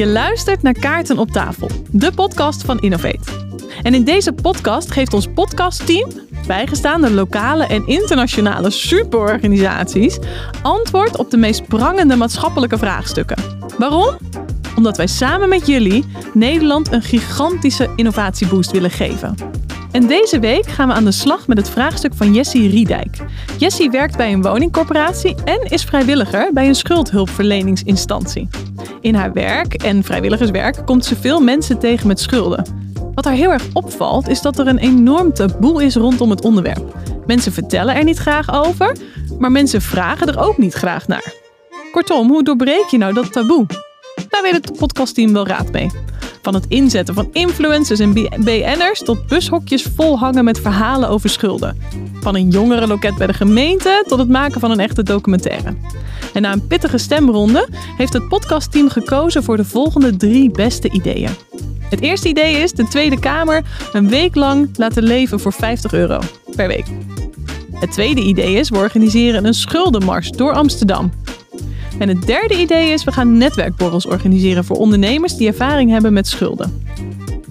Je luistert naar Kaarten op tafel, de podcast van Innovate. En in deze podcast geeft ons podcastteam, bijgestaande lokale en internationale superorganisaties, antwoord op de meest prangende maatschappelijke vraagstukken. Waarom? Omdat wij samen met jullie Nederland een gigantische innovatieboost willen geven. En deze week gaan we aan de slag met het vraagstuk van Jessie Riedijk. Jessie werkt bij een woningcorporatie en is vrijwilliger bij een schuldhulpverleningsinstantie. In haar werk en vrijwilligerswerk komt ze veel mensen tegen met schulden. Wat haar heel erg opvalt is dat er een enorm taboe is rondom het onderwerp. Mensen vertellen er niet graag over, maar mensen vragen er ook niet graag naar. Kortom, hoe doorbreek je nou dat taboe? Daar weet het podcastteam wel raad mee. Van het inzetten van influencers en BN'ers tot bushokjes vol hangen met verhalen over schulden. Van een jongerenloket bij de gemeente tot het maken van een echte documentaire. En na een pittige stemronde heeft het podcastteam gekozen voor de volgende drie beste ideeën. Het eerste idee is de Tweede Kamer een week lang laten leven voor 50 euro per week. Het tweede idee is we organiseren een schuldenmars door Amsterdam. En het derde idee is we gaan netwerkborrels organiseren voor ondernemers die ervaring hebben met schulden.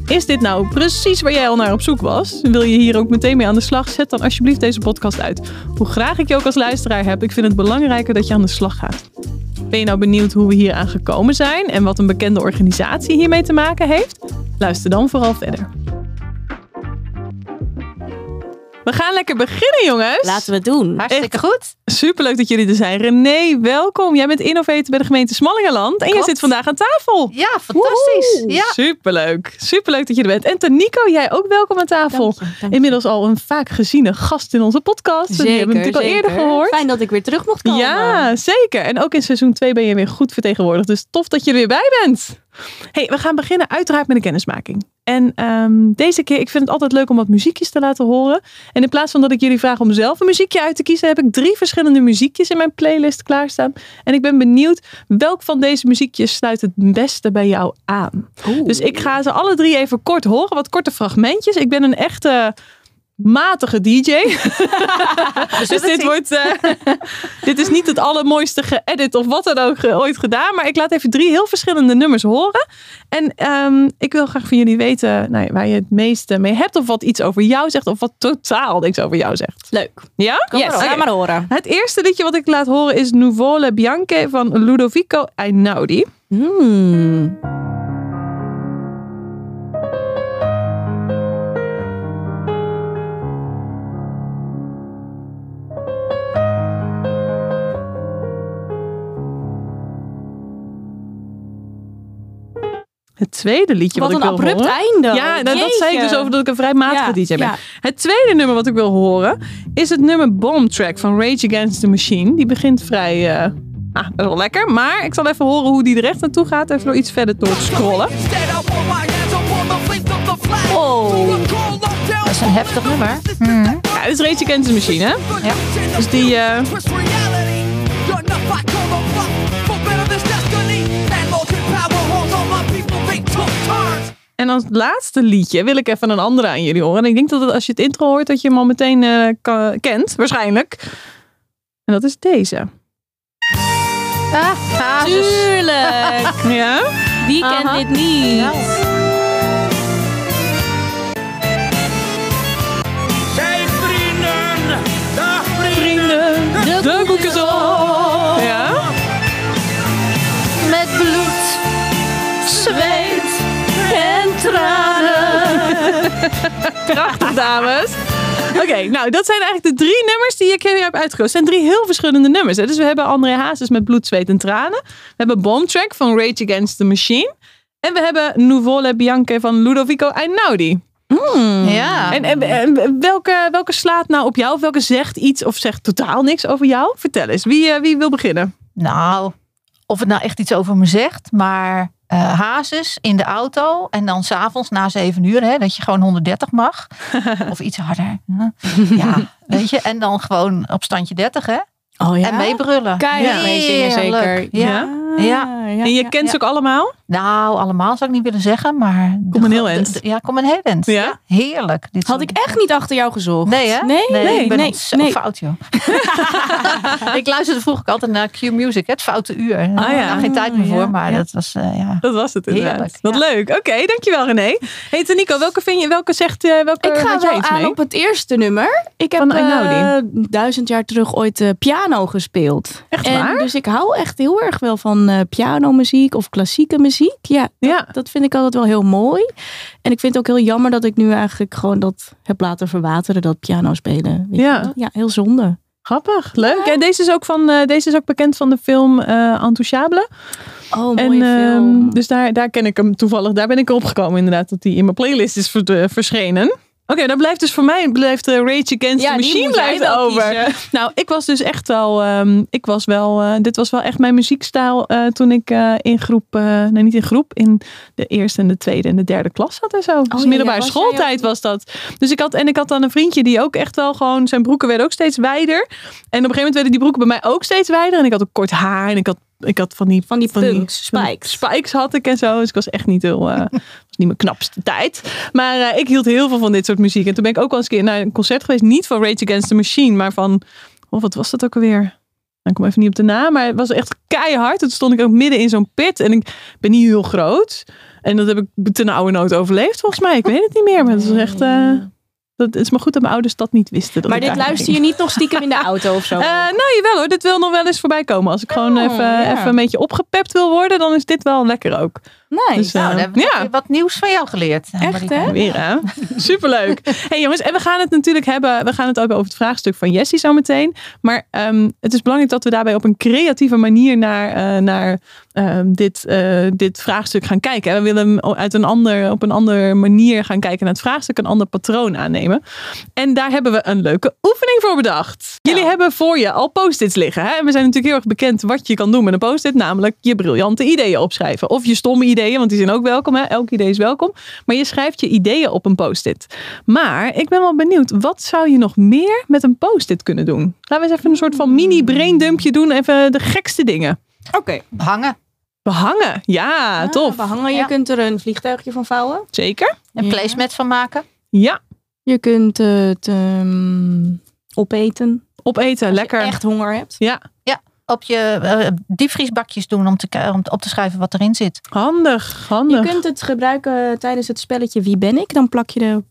Is dit nou precies waar jij al naar op zoek was? Wil je hier ook meteen mee aan de slag? Zet dan alsjeblieft deze podcast uit. Hoe graag ik je ook als luisteraar heb, ik vind het belangrijker dat je aan de slag gaat. Ben je nou benieuwd hoe we hier aan gekomen zijn en wat een bekende organisatie hiermee te maken heeft? Luister dan vooral verder. We gaan lekker beginnen, jongens. Laten we het doen. Hartstikke goed. Superleuk dat jullie er zijn. René, welkom. Jij bent innovator bij de gemeente Smallingenland. En je Klopt. zit vandaag aan tafel. Ja, fantastisch. Woehoe. Ja. Superleuk. Superleuk dat je er bent. En Tanico, jij ook welkom aan tafel. Dank je, dank je. Inmiddels al een vaak geziene gast in onze podcast. Die hebben we natuurlijk al eerder gehoord. Fijn dat ik weer terug mocht komen. Ja, zeker. En ook in seizoen 2 ben je weer goed vertegenwoordigd. Dus tof dat je er weer bij bent. hey, we gaan beginnen uiteraard met een kennismaking. En ehm, deze keer, ik vind het altijd leuk om wat muziekjes te laten horen. En in plaats van dat ik jullie vraag om zelf een muziekje uit te kiezen, heb ik drie verschillende muziekjes in mijn playlist klaarstaan. En ik ben benieuwd welk van deze muziekjes sluit het beste bij jou aan. Oeh. Dus ik ga ze alle drie even kort horen, wat korte fragmentjes. Ik ben een echte matige DJ. dus dit wordt. eh, dit is niet het allermooiste geëdit of wat dan ook ge- ooit gedaan. Maar ik laat even drie heel verschillende nummers horen. En ehm, ik wil graag van jullie weten nou waar je het meeste mee hebt. Of wat iets over jou zegt. Of wat totaal niks over jou zegt. Leuk. Ja? Kom Yes. maar, maar horen. Het eerste liedje wat ik laat horen is Nuvole Bianche van Ludovico Einaudi. Hmm. Het tweede liedje wat, Wat ik een wil abrupt horen. einde. Ja, nou, dat zei ik dus over dat ik een vrij matige Ja, DJ ben. ja. Het tweede nummer wat ik wil horen is het nummer Bomb Track van Rage Against the Machine. Die begint vrij... eh, ah, dat is wel lekker. Maar ik zal even horen hoe die er echt naartoe gaat. Even door iets verder door te scrollen. Oh. Dat is een heftig nummer. Ja, dit is Rage Against the Machine, hè? Ja. Dus die... eh, en als laatste liedje wil ik even een andere aan jullie horen. En ik denk dat het, als je het intro hoort, dat je hem al meteen eh, kan- kent. Waarschijnlijk. En dat is deze. Ah. Tuurlijk. Ja? Wie kent Aha. dit niet? Ja. Zijn vrienden, dag Vrienden, De de boek tranen. Prachtig, dames. Oké, nou dat zijn eigenlijk de drie nummers die ik hier heb uitgekozen. Het zijn drie heel verschillende nummers. Hè. Dus we hebben André Hazes met Bloed, Zweet en Tranen. We hebben Bomb Track van Rage Against the Machine. En we hebben Nuvole Bianche van Ludovico Einaudi. Ja. En, en, en welke, welke slaat nou op jou? Of welke zegt iets of zegt totaal niks over jou? Vertel eens, wie, eh, wie wil beginnen? Nou, of het nou echt iets over me zegt, maar hazes in de auto en dan s'avonds na zeven uur, hè, dat je gewoon 130 mag. of iets harder. Ja, weet je. En dan gewoon op standje 30, hè. Oh ja? En meebrullen. Keihard Ja. meezingen zeker. Ja. Ja. en je kent ze ook allemaal? Nou, allemaal zou ik niet willen zeggen, maar... Kom een heel eind. Ja, kom een heel eind. Ja? Heerlijk. Dit Had ik echt niet achter jou gezocht. Nee, hè? Nee, nee, ik ben nee, zo nee. fout, joh. ik luisterde vroeger altijd naar Q-Music, hè, het foute uur. Ah, ja. Daar geen tijd meer Ja, voor, maar ja. dat was, eh, ja. Dat was het inderdaad. Heerlijk, Wat ja. leuk. Oké, dankjewel René. Hey Nico, welke, vind je, welke zegt eh, welke Ik ga wel aan mee? op het eerste nummer. Ik heb eh, duizend jaar terug ooit eh, piano gespeeld. Echt en waar? Dus ik hou echt heel erg wel van eh pianomuziek of klassieke muziek. Ja, Ja. dat vind ik altijd wel heel mooi. En ik vind het ook heel jammer dat ik nu eigenlijk gewoon dat heb laten verwateren, dat piano spelen. Ja. ja, heel zonde. Grappig, leuk. En deze is ook van eh, deze is ook bekend van de film eh Intouchable. Oh, mooie En film. dus daar, daar ken ik hem toevallig. Daar ben ik erop gekomen inderdaad dat die in mijn playlist is eh, verschenen. Oké, dan blijft dus voor mij blijft eh, Rage Against Ja, the Machine blijft wel over. kiezen. Nou, ik was dus echt wel, ehm, ik was wel, eh, dit was wel echt mijn muziekstijl eh, toen ik in groep, nee niet in groep, in de eerste en de tweede en de derde klas zat en zo. dus Oh ja, middelbare ja, was schooltijd was dat. Dus ik had, en ik had dan een vriendje die ook echt wel gewoon, zijn broeken werden ook steeds wijder. En op een gegeven moment werden die broeken bij mij ook steeds wijder. En ik had ook kort haar en ik had, ik had van die, Van die punks, van die spikes. spikes had ik en zo. Dus ik was echt niet heel, eh, was niet mijn knapste tijd. Maar eh, ik hield heel veel van dit soort muziek. En toen ben ik ook wel eens een keer naar een concert geweest. Niet van Rage Against the Machine, maar van, oh, wat was dat ook alweer? Nou, ik kom even niet op de naam, maar het was echt keihard. Toen stond ik ook midden in zo'n pit en ik ben niet heel groot. En dat heb ik ten oude nood overleefd volgens mij. Ik weet het niet meer, maar het is echt... eh, dat, het is maar goed dat mijn ouders dat niet wisten. Dat Maar dit luister je niet nog stiekem in de auto of zo? eh, nou, jawel hoor. Dit wil nog wel eens voorbij komen. Als ik gewoon Oh, even, ja. even een beetje opgepept wil worden, dan is dit wel lekker ook. Nice. Dus, Nou, eh, dan hebben we ja. wat nieuws van jou geleerd. eh, Echt, Marika. hè? Weer hè? Superleuk. hey jongens, en we gaan het natuurlijk hebben. We gaan het ook over het vraagstuk van Jessie zo meteen. Maar ehm, het is belangrijk dat we daarbij op een creatieve manier naar, eh, naar ehm, dit, eh, dit vraagstuk gaan kijken. We willen hem uit een ander, op een andere manier gaan kijken naar het vraagstuk, een ander patroon aannemen. En daar hebben we een leuke oefening voor bedacht. Jullie hebben voor je al post-its liggen. Hè? En we zijn natuurlijk heel erg bekend wat je kan doen met een post-it. Namelijk je briljante ideeën opschrijven. Of je stomme ideeën, want die zijn ook welkom. Hè? Elk idee is welkom. Maar je schrijft je ideeën op een post-it. Maar ik ben wel benieuwd. Wat zou je nog meer met een post-it kunnen doen? Laten we eens even een soort van mini braindumpje doen. Even de gekste dingen. Oké. Hangen. Behangen. Ja, tof. Behangen, je Ja. kunt er een vliegtuigje van vouwen. Zeker. Een Ja. placemat van maken. Ja. Je kunt het ehm, opeten. Opeten. Lekker. Als je echt honger hebt. Ja. Op je eh, diepvriesbakjes doen om, te, om op te schrijven wat erin zit. Handig. Je Handig. kunt het gebruiken tijdens het spelletje Wie ben ik? Dan plak je de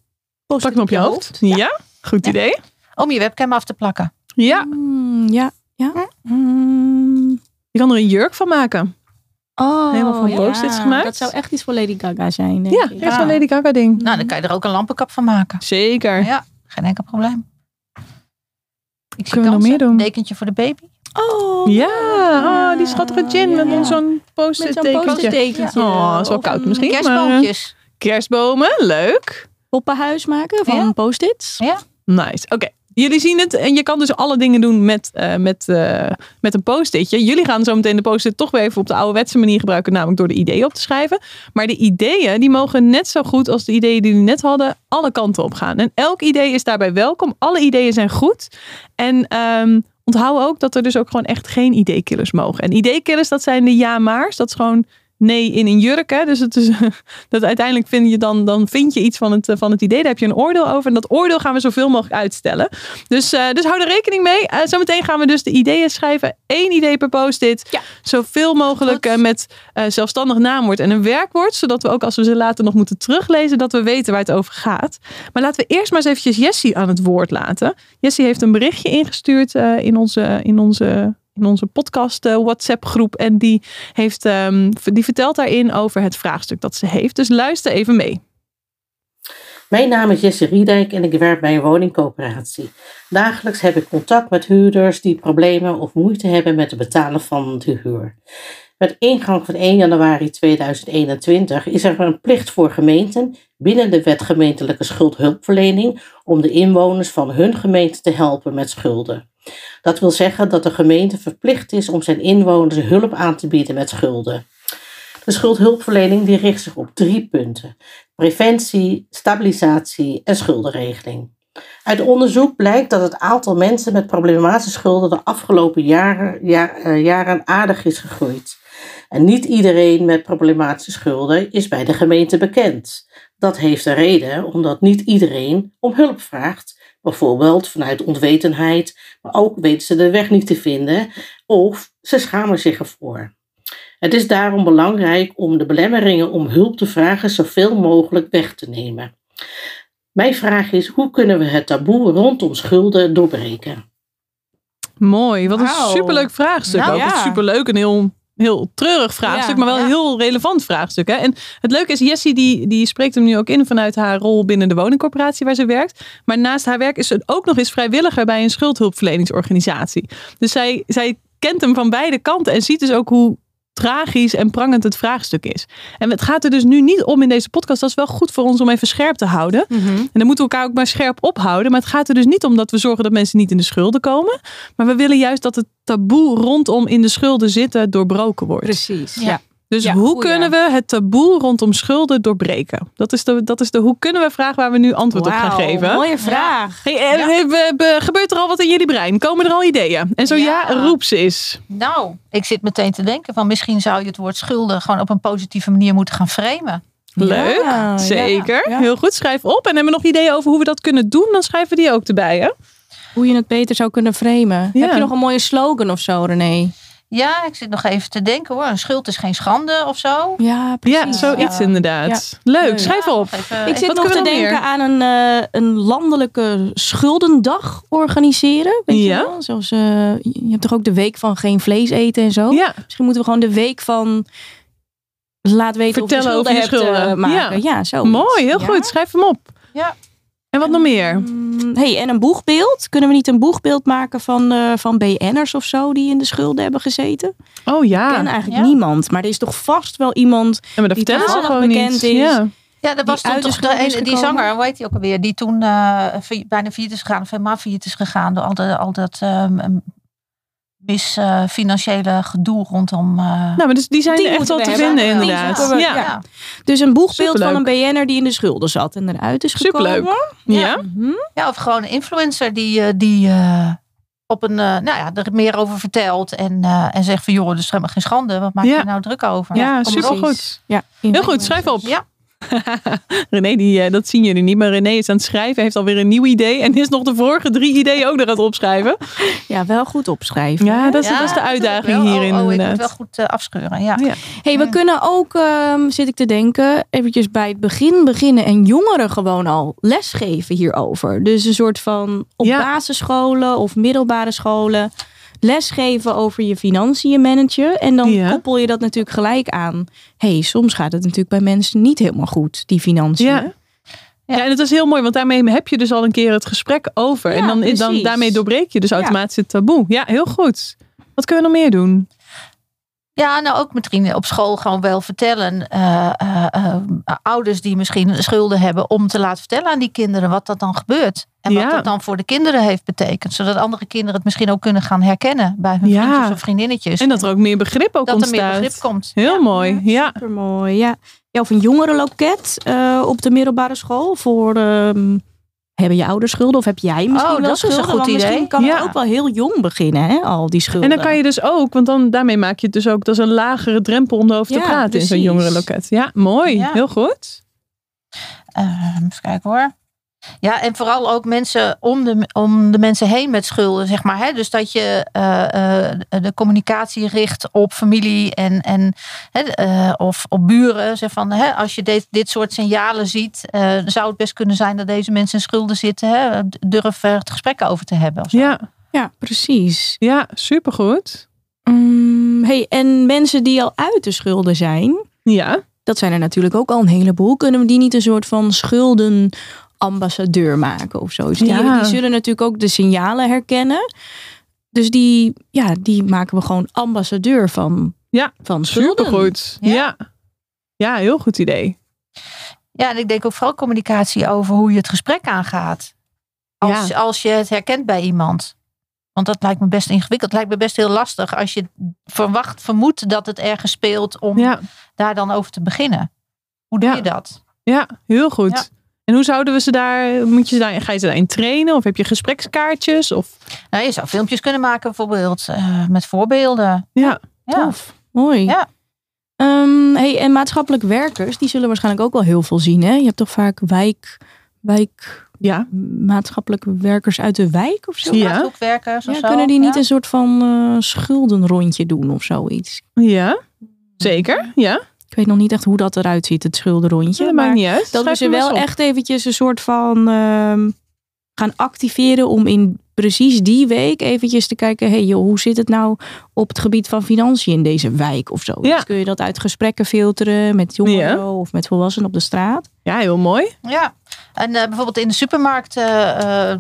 post Pak hem op je hoofd. Ja. Goed Ja. idee. Om je webcam af te plakken. Ja. Mm, ja. ja. Hm? Mm. Je kan er een jurk van maken. Oh, Helemaal van ja. post-its gemaakt? Dat zou echt iets voor Lady Gaga zijn. Denk Ja, ik. echt zo'n Lady Gaga ding. Nou, dan kan je er ook een lampenkap van maken. Zeker. Ja, geen enkel probleem. Ik zie Kunnen we nog meer doen? Een dekentje voor de baby. Oh, Ja, oh, die schattige gin met ja. zo'n zo'n tekentje. Oh, dat is wel koud een misschien. maar, Kerstboompjes. kerstbomen, leuk. Poppenhuis maken van post-its. Ja. Nice. Oké. Jullie zien het en je kan dus alle dingen doen met, eh, met, eh, met een post-itje. Jullie gaan zo meteen de post-it toch weer even op de ouderwetse manier gebruiken, namelijk door de ideeën op te schrijven. Maar de ideeën die mogen net zo goed als de ideeën die jullie net hadden, alle kanten op gaan. En elk idee is daarbij welkom. Alle ideeën zijn goed. En ehm, onthoud ook dat er dus ook gewoon echt geen ideekillers mogen. En ideekillers, dat zijn de ja-maars. Dat is gewoon nee in een jurk. Hè? Dus het is, dat uiteindelijk vind je dan, dan vind je iets van het, eh, van het idee. Daar heb je een oordeel over. En dat oordeel gaan we zoveel mogelijk uitstellen. Dus, eh, dus hou er rekening mee. Eh, zometeen gaan we dus de ideeën schrijven. Eén idee per post-it. Ja. Zoveel mogelijk met zelfstandig naamwoord en een werkwoord. Zodat we ook als we ze later nog moeten teruglezen, dat we weten waar het over gaat. Maar laten we eerst maar eens eventjes Jessie aan het woord laten. Jessie heeft een berichtje ingestuurd in onze, in onze, in onze podcast eh, WhatsApp groep. En die, heeft, ehm, die vertelt daarin over het vraagstuk dat ze heeft. Dus luister even mee. Mijn naam is Jesse Riedijk en ik werk bij een woningcoöperatie. Dagelijks heb ik contact met huurders die problemen of moeite hebben met het betalen van de huur. Met ingang van 1 januari 2021 is er een plicht voor gemeenten binnen de wet gemeentelijke schuldhulpverlening om de inwoners van hun gemeente te helpen met schulden. Dat wil zeggen dat de gemeente verplicht is om zijn inwoners hulp aan te bieden met schulden. De schuldhulpverlening die richt zich op drie punten preventie, stabilisatie en schuldenregeling. Uit onderzoek blijkt dat het aantal mensen met problematische schulden de afgelopen jaren, ja- eh, jaren aardig is gegroeid. En niet iedereen met problematische schulden is bij de gemeente bekend. Dat heeft een reden, omdat niet iedereen om hulp vraagt. Bijvoorbeeld vanuit onwetendheid, maar ook weten ze de weg niet te vinden of ze schamen zich ervoor. Het is daarom belangrijk om de belemmeringen om hulp te vragen zoveel mogelijk weg te nemen. Mijn vraag is: hoe kunnen we het taboe rondom schulden doorbreken? Mooi, wat een superleuk vraagstuk. Nou, ook ja. superleuk en heel, heel treurig vraagstuk, Ja, maar wel ja. heel relevant vraagstuk. Hè? En het leuke is, Jessie die, die spreekt hem nu ook in vanuit haar rol binnen de woningcorporatie waar ze werkt. Maar naast haar werk is ze ook nog eens vrijwilliger bij een schuldhulpverleningsorganisatie. Dus zij, zij kent hem van beide kanten en ziet dus ook hoe tragisch en prangend het vraagstuk is. En het gaat er dus nu niet om in deze podcast. Dat is wel goed voor ons om even scherp te houden. Mhm. En dan moeten we elkaar ook maar scherp ophouden. Maar het gaat er dus niet om dat we zorgen dat mensen niet in de schulden komen. Maar we willen juist dat het taboe rondom in de schulden zitten doorbroken wordt. Precies. Ja. Ja. Dus Ja, hoe goeie. kunnen we het taboe rondom schulden doorbreken? Dat is de, dat is de hoe kunnen we vraag waar we nu antwoord op gaan geven. Mooie vraag. Hey, en, Ja. eh, we- we- gebeurt er al wat in jullie brein? Komen er al ideeën? En zo ja, Ja. roep ze eens. Nou, ik zit meteen te denken van misschien zou je het woord schulden gewoon op een positieve manier moeten gaan framen. Leuk, Ja, zeker. ja. Heel goed, schrijf op. En hebben we nog ideeën over hoe we dat kunnen doen? Dan schrijven we die ook erbij, hè? Hoe je het beter zou kunnen framen. Ja. Heb je nog een mooie slogan of zo, René? Ja, ik zit nog even te denken hoor. Een schuld is geen schande of zo. Ja, Ja, precies. zoiets Ja. inderdaad. Leuk, Leuk. schrijf Ja, op. even- Ik zit nog te denken meer? aan een, eh, een landelijke schuldendag organiseren. Weet Ja. je wel? Zoals, eh, je hebt toch ook de week van geen vlees eten en zo? Ja, Misschien moeten we gewoon de week van laat weten of je Vertellen schulden over je hebt eh, schulden. maken. Ja, zo. mooi, heel goed. Schrijf hem op. Ja. En wat nog meer? hey, en een boegbeeld. Kunnen we niet een boegbeeld maken van, eh, van BN'ers of zo die in de schulden hebben gezeten? Oh Ik ja. ken eigenlijk Ja. niemand. Maar er is toch vast wel iemand. Ja, maar dat die vertellen ze toevallig gewoon bekend niet. is. Ja. Ja, dat was toen toch de, die zanger, hoe heet die ook alweer? Die toen eh, bijna failliet is gegaan, of helemaal failliet is gegaan. Door al, de, al dat ehm, mis eh, financiële gedoe rondom. eh, Nou, maar dus die zijn Die echt wel we te hebben. vinden inderdaad. we. Ja. ja. Dus een boegbeeld van een. BN'er die in de schulden zat en eruit is Superleuk. gekomen. Ja. Mhm. Ja, of gewoon een influencer die, eh, die op een, nou ja, er meer over vertelt. En, en zegt van, joh, is helemaal geen schande. Wat maak je Ja. er nou druk over? Ja, supergoed. Ja, Heel goed, schrijf op. Ja. René, die, eh, dat zien jullie niet, maar René is aan het schrijven, heeft alweer een nieuw idee en is nog de vorige drie ideeën ook nog aan het opschrijven. Ja, wel goed opschrijven. Ja, dat is, Ja, dat is de uitdaging hierin Oh, oh, ik moet wel goed eh, afscheuren, ja. Ja. Hey, we kunnen ook, ehm, zit ik te denken, eventjes bij het begin beginnen en jongeren gewoon al lesgeven hierover. Dus een soort van op Ja. basisscholen of middelbare scholen lesgeven over je financiën managen. En dan Ja. koppel je dat natuurlijk gelijk aan. hey, soms gaat het natuurlijk bij mensen niet helemaal goed, die financiën. Ja. Ja, en het is heel mooi, want daarmee heb je dus al een keer het gesprek over. Ja, en dan, dan, daarmee doorbreek je dus Ja. automatisch het taboe. Ja, heel goed. Wat kunnen we nog meer doen? Ja, nou ook misschien op school gewoon wel vertellen. eh, eh, eh, ouders die misschien schulden hebben om te laten vertellen aan die kinderen wat dat dan gebeurt. En Ja. wat dat dan voor de kinderen heeft betekend. Zodat andere kinderen het misschien ook kunnen gaan herkennen bij hun Ja. vriendjes of vriendinnetjes. En dat er ook meer begrip ook dat er ontstaat. meer begrip komt. Heel Ja. mooi, ja. Supermooi, ja. ja. Of een jongerenloket eh, op de middelbare school voor... ehm, hebben je ouders schulden of heb jij misschien Oh, wel dat is een schulden? goed Want misschien idee. kan Ja. het ook wel heel jong beginnen, hè? al die schulden. En dan kan je dus ook, want dan, daarmee maak je het dus ook, dat is een lagere drempel om erover te praten in zo'n jongerenloket. Ja, mooi. Ja. Heel goed. Eh, even kijken hoor. Ja, en vooral ook mensen om de, om de mensen heen met schulden, zeg maar. Hè? Dus dat je eh, eh, de communicatie richt op familie en, en hè, eh, of op buren. Zeg van, hè, als je dit, dit soort signalen ziet, eh, zou het best kunnen zijn dat deze mensen in schulden zitten. Hè? Durf er het gesprek over te hebben. Of zo. Ja, Ja, precies. ja supergoed. Mm, hey, en mensen die al uit de schulden zijn, Ja, dat zijn er natuurlijk ook al een heleboel. Kunnen we die niet een soort van schuldenambassadeur maken of zo? Dus die, Ja. die zullen natuurlijk ook de signalen herkennen. Dus die, ja, die maken we gewoon ambassadeur van, Ja, van schulden. supergoed. Ja. Ja. ja, heel goed idee. Ja, en ik denk ook vooral communicatie over hoe je het gesprek aangaat. Als, als je het herkent bij iemand. Want dat lijkt me best ingewikkeld. Het lijkt me best heel lastig als je verwacht, vermoedt dat het ergens speelt om Ja, daar dan over te beginnen. Hoe doe Ja. je dat? ja heel goed. En hoe zouden we ze daar, moet je ze daar, ga je ze daarin trainen? Of heb je gesprekskaartjes? Of, Nou, je zou filmpjes kunnen maken bijvoorbeeld eh, met voorbeelden. ja, Ja. Tof. Mooi. Ja. Ehm, hey, en maatschappelijk werkers, die zullen waarschijnlijk ook wel heel veel zien. Hè? Je hebt toch vaak wijk, wijk, Ja, maatschappelijke werkers uit de wijk of zo? Ja. Of Ja, zo. kunnen die niet Ja. een soort van eh, schuldenrondje doen of zoiets? ja. Zeker, ja. Ik weet nog niet echt hoe dat eruit ziet, het schuldenrondje. dat maar maakt niet uit. dat we ze wel op. echt eventjes een soort van ehm, gaan activeren om in precies die week eventjes te kijken, hey joh, hoe zit het nou op het gebied van financiën in deze wijk of zo? Ja. Dus kun je dat uit gesprekken filteren met jongeren Ja. of met volwassenen op de straat? Ja, heel mooi. Ja, en eh, bijvoorbeeld in de supermarkt, eh, eh,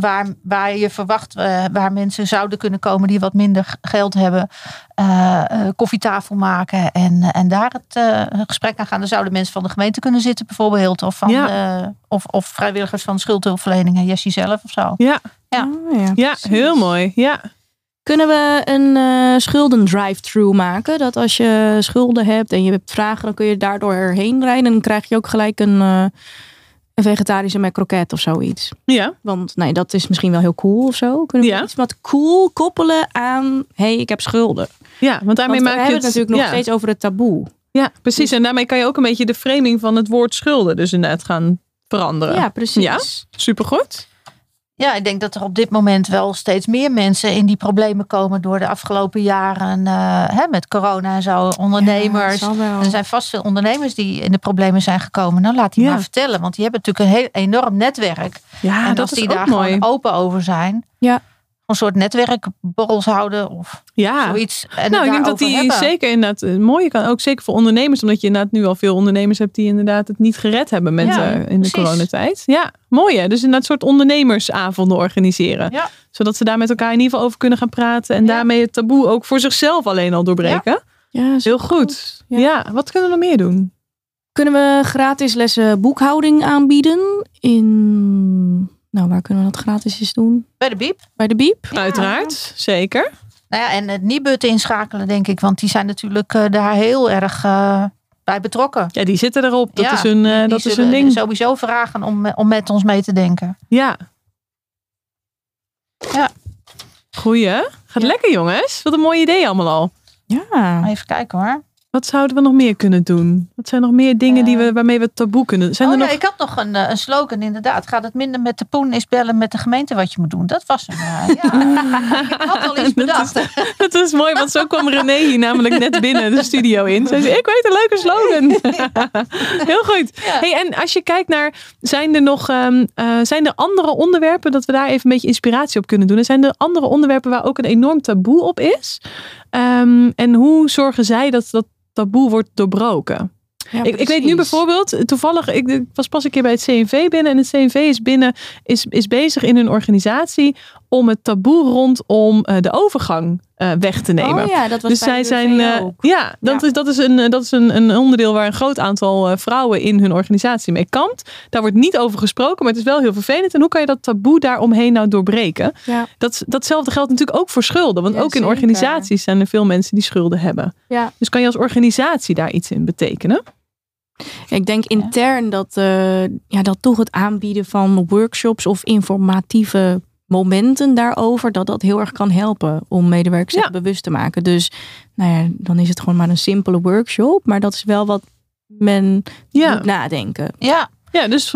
waar, waar je verwacht waar mensen zouden kunnen komen die wat minder geld hebben, eh, eh, koffietafel maken en, en daar het eh, gesprek aan gaan. Dan zouden mensen van de gemeente kunnen zitten, bijvoorbeeld, of, van, eh, of, of vrijwilligers van schuldhulpverlening en Jessie zelf of zo. Ja, Ja. Ah, ja, heel mooi. Ja. Kunnen we een eh schulden drive-thru maken? Dat als je schulden hebt en je hebt vragen, dan kun je daardoor erheen rijden. En dan krijg je ook gelijk een, eh, een vegetarische met kroket of zoiets. Ja, Want nee, dat is misschien wel heel cool of zo. Kunnen we Ja. iets wat cool koppelen aan, hey, ik heb schulden. ja want daarmee Want maak je hebben het natuurlijk nog ja. steeds over het taboe. Ja, precies. En daarmee kan je ook een beetje de framing van het woord schulden dus inderdaad gaan veranderen. Ja, precies. Ja. Supergoed. Ja, ik denk dat er op dit moment wel steeds meer mensen in die problemen komen door de afgelopen jaren eh, hè, met corona en zo. Ondernemers. Ja, er zijn vast veel ondernemers die in de problemen zijn gekomen. Nou, laat die Ja. maar vertellen. Want die hebben natuurlijk een heel enorm netwerk. Ja, en dat als is die ook daar mooi. gewoon open over zijn. Ja. Een soort netwerkborrels houden of Ja. zoiets. En Nou, ik denk dat die hebben. zeker inderdaad eh, mooi kan. Ook zeker voor ondernemers. Omdat je inderdaad nu al veel ondernemers hebt die inderdaad het niet gered hebben met, Ja, eh, in de coronatijd. Ja, mooi hè. Dus inderdaad soort ondernemersavonden organiseren. Ja. Zodat ze daar met elkaar in ieder geval over kunnen gaan praten. En Ja. daarmee het taboe ook voor zichzelf alleen al doorbreken. Ja, Heel goed. Ja. Ja. wat kunnen we nog meer doen? Kunnen we gratis lessen boekhouding aanbieden? In, nou, waar kunnen we dat gratis eens doen? Bij de biep. Bij de Biep? Uiteraard, zeker. Nou ja, en het Nibud inschakelen, denk ik. Want die zijn natuurlijk eh, daar heel erg eh, bij betrokken. Ja, die zitten erop. Dat Ja, is hun, eh, die dat is hun ding. sowieso vragen om, om met ons mee te denken. Ja. Ja. Goeie. Gaat Ja. lekker jongens. Wat een mooi idee allemaal al. Ja. Even kijken hoor. Wat zouden we nog meer kunnen doen? Wat zijn nog meer dingen die we, waarmee we taboe kunnen? Zijn oh er ja, nog... ik had nog een, eh, een slogan inderdaad. Gaat het minder met de poen is bellen met de gemeente wat je moet doen. Dat was hem. eh, ja. ik had al iets bedacht. Dat is mooi, want zo kwam René hier namelijk net binnen de studio in. Zij zei, ik weet een leuke slogan. Heel goed. Ja. Hey, en als je kijkt naar, zijn er nog ehm, eh, zijn er andere onderwerpen dat we daar even een beetje inspiratie op kunnen doen? En zijn er andere onderwerpen waar ook een enorm taboe op is? Ehm, en hoe zorgen zij dat dat taboe wordt doorbroken? Ja, Ik, ik weet nu bijvoorbeeld, toevallig, ik, ik was pas een keer bij het CNV binnen. En het CNV is binnen, is, is bezig in hun organisatie om het taboe rondom eh, de overgang eh, weg te nemen. Oh ja, dat was dus bij zij de zijn, eh, ja, dat Ja. is, dat is, een, dat is een, een onderdeel waar een groot aantal eh, vrouwen in hun organisatie mee kampt. Daar wordt niet over gesproken, maar het is wel heel vervelend. En hoe kan je dat taboe daaromheen nou doorbreken? Ja. Dat, datzelfde geldt natuurlijk ook voor schulden. Want Ja, ook in zeker. organisaties zijn er veel mensen die schulden hebben. Ja. Dus kan je als organisatie daar iets in betekenen? Ik denk intern dat, eh, ja, dat toch het aanbieden van workshops of informatieve momenten daarover, dat dat heel erg kan helpen om medewerkers Ja. zich bewust te maken. Dus nou ja, dan is het gewoon maar een simpele workshop, maar dat is wel wat men Ja. moet nadenken. Ja, Ja, dus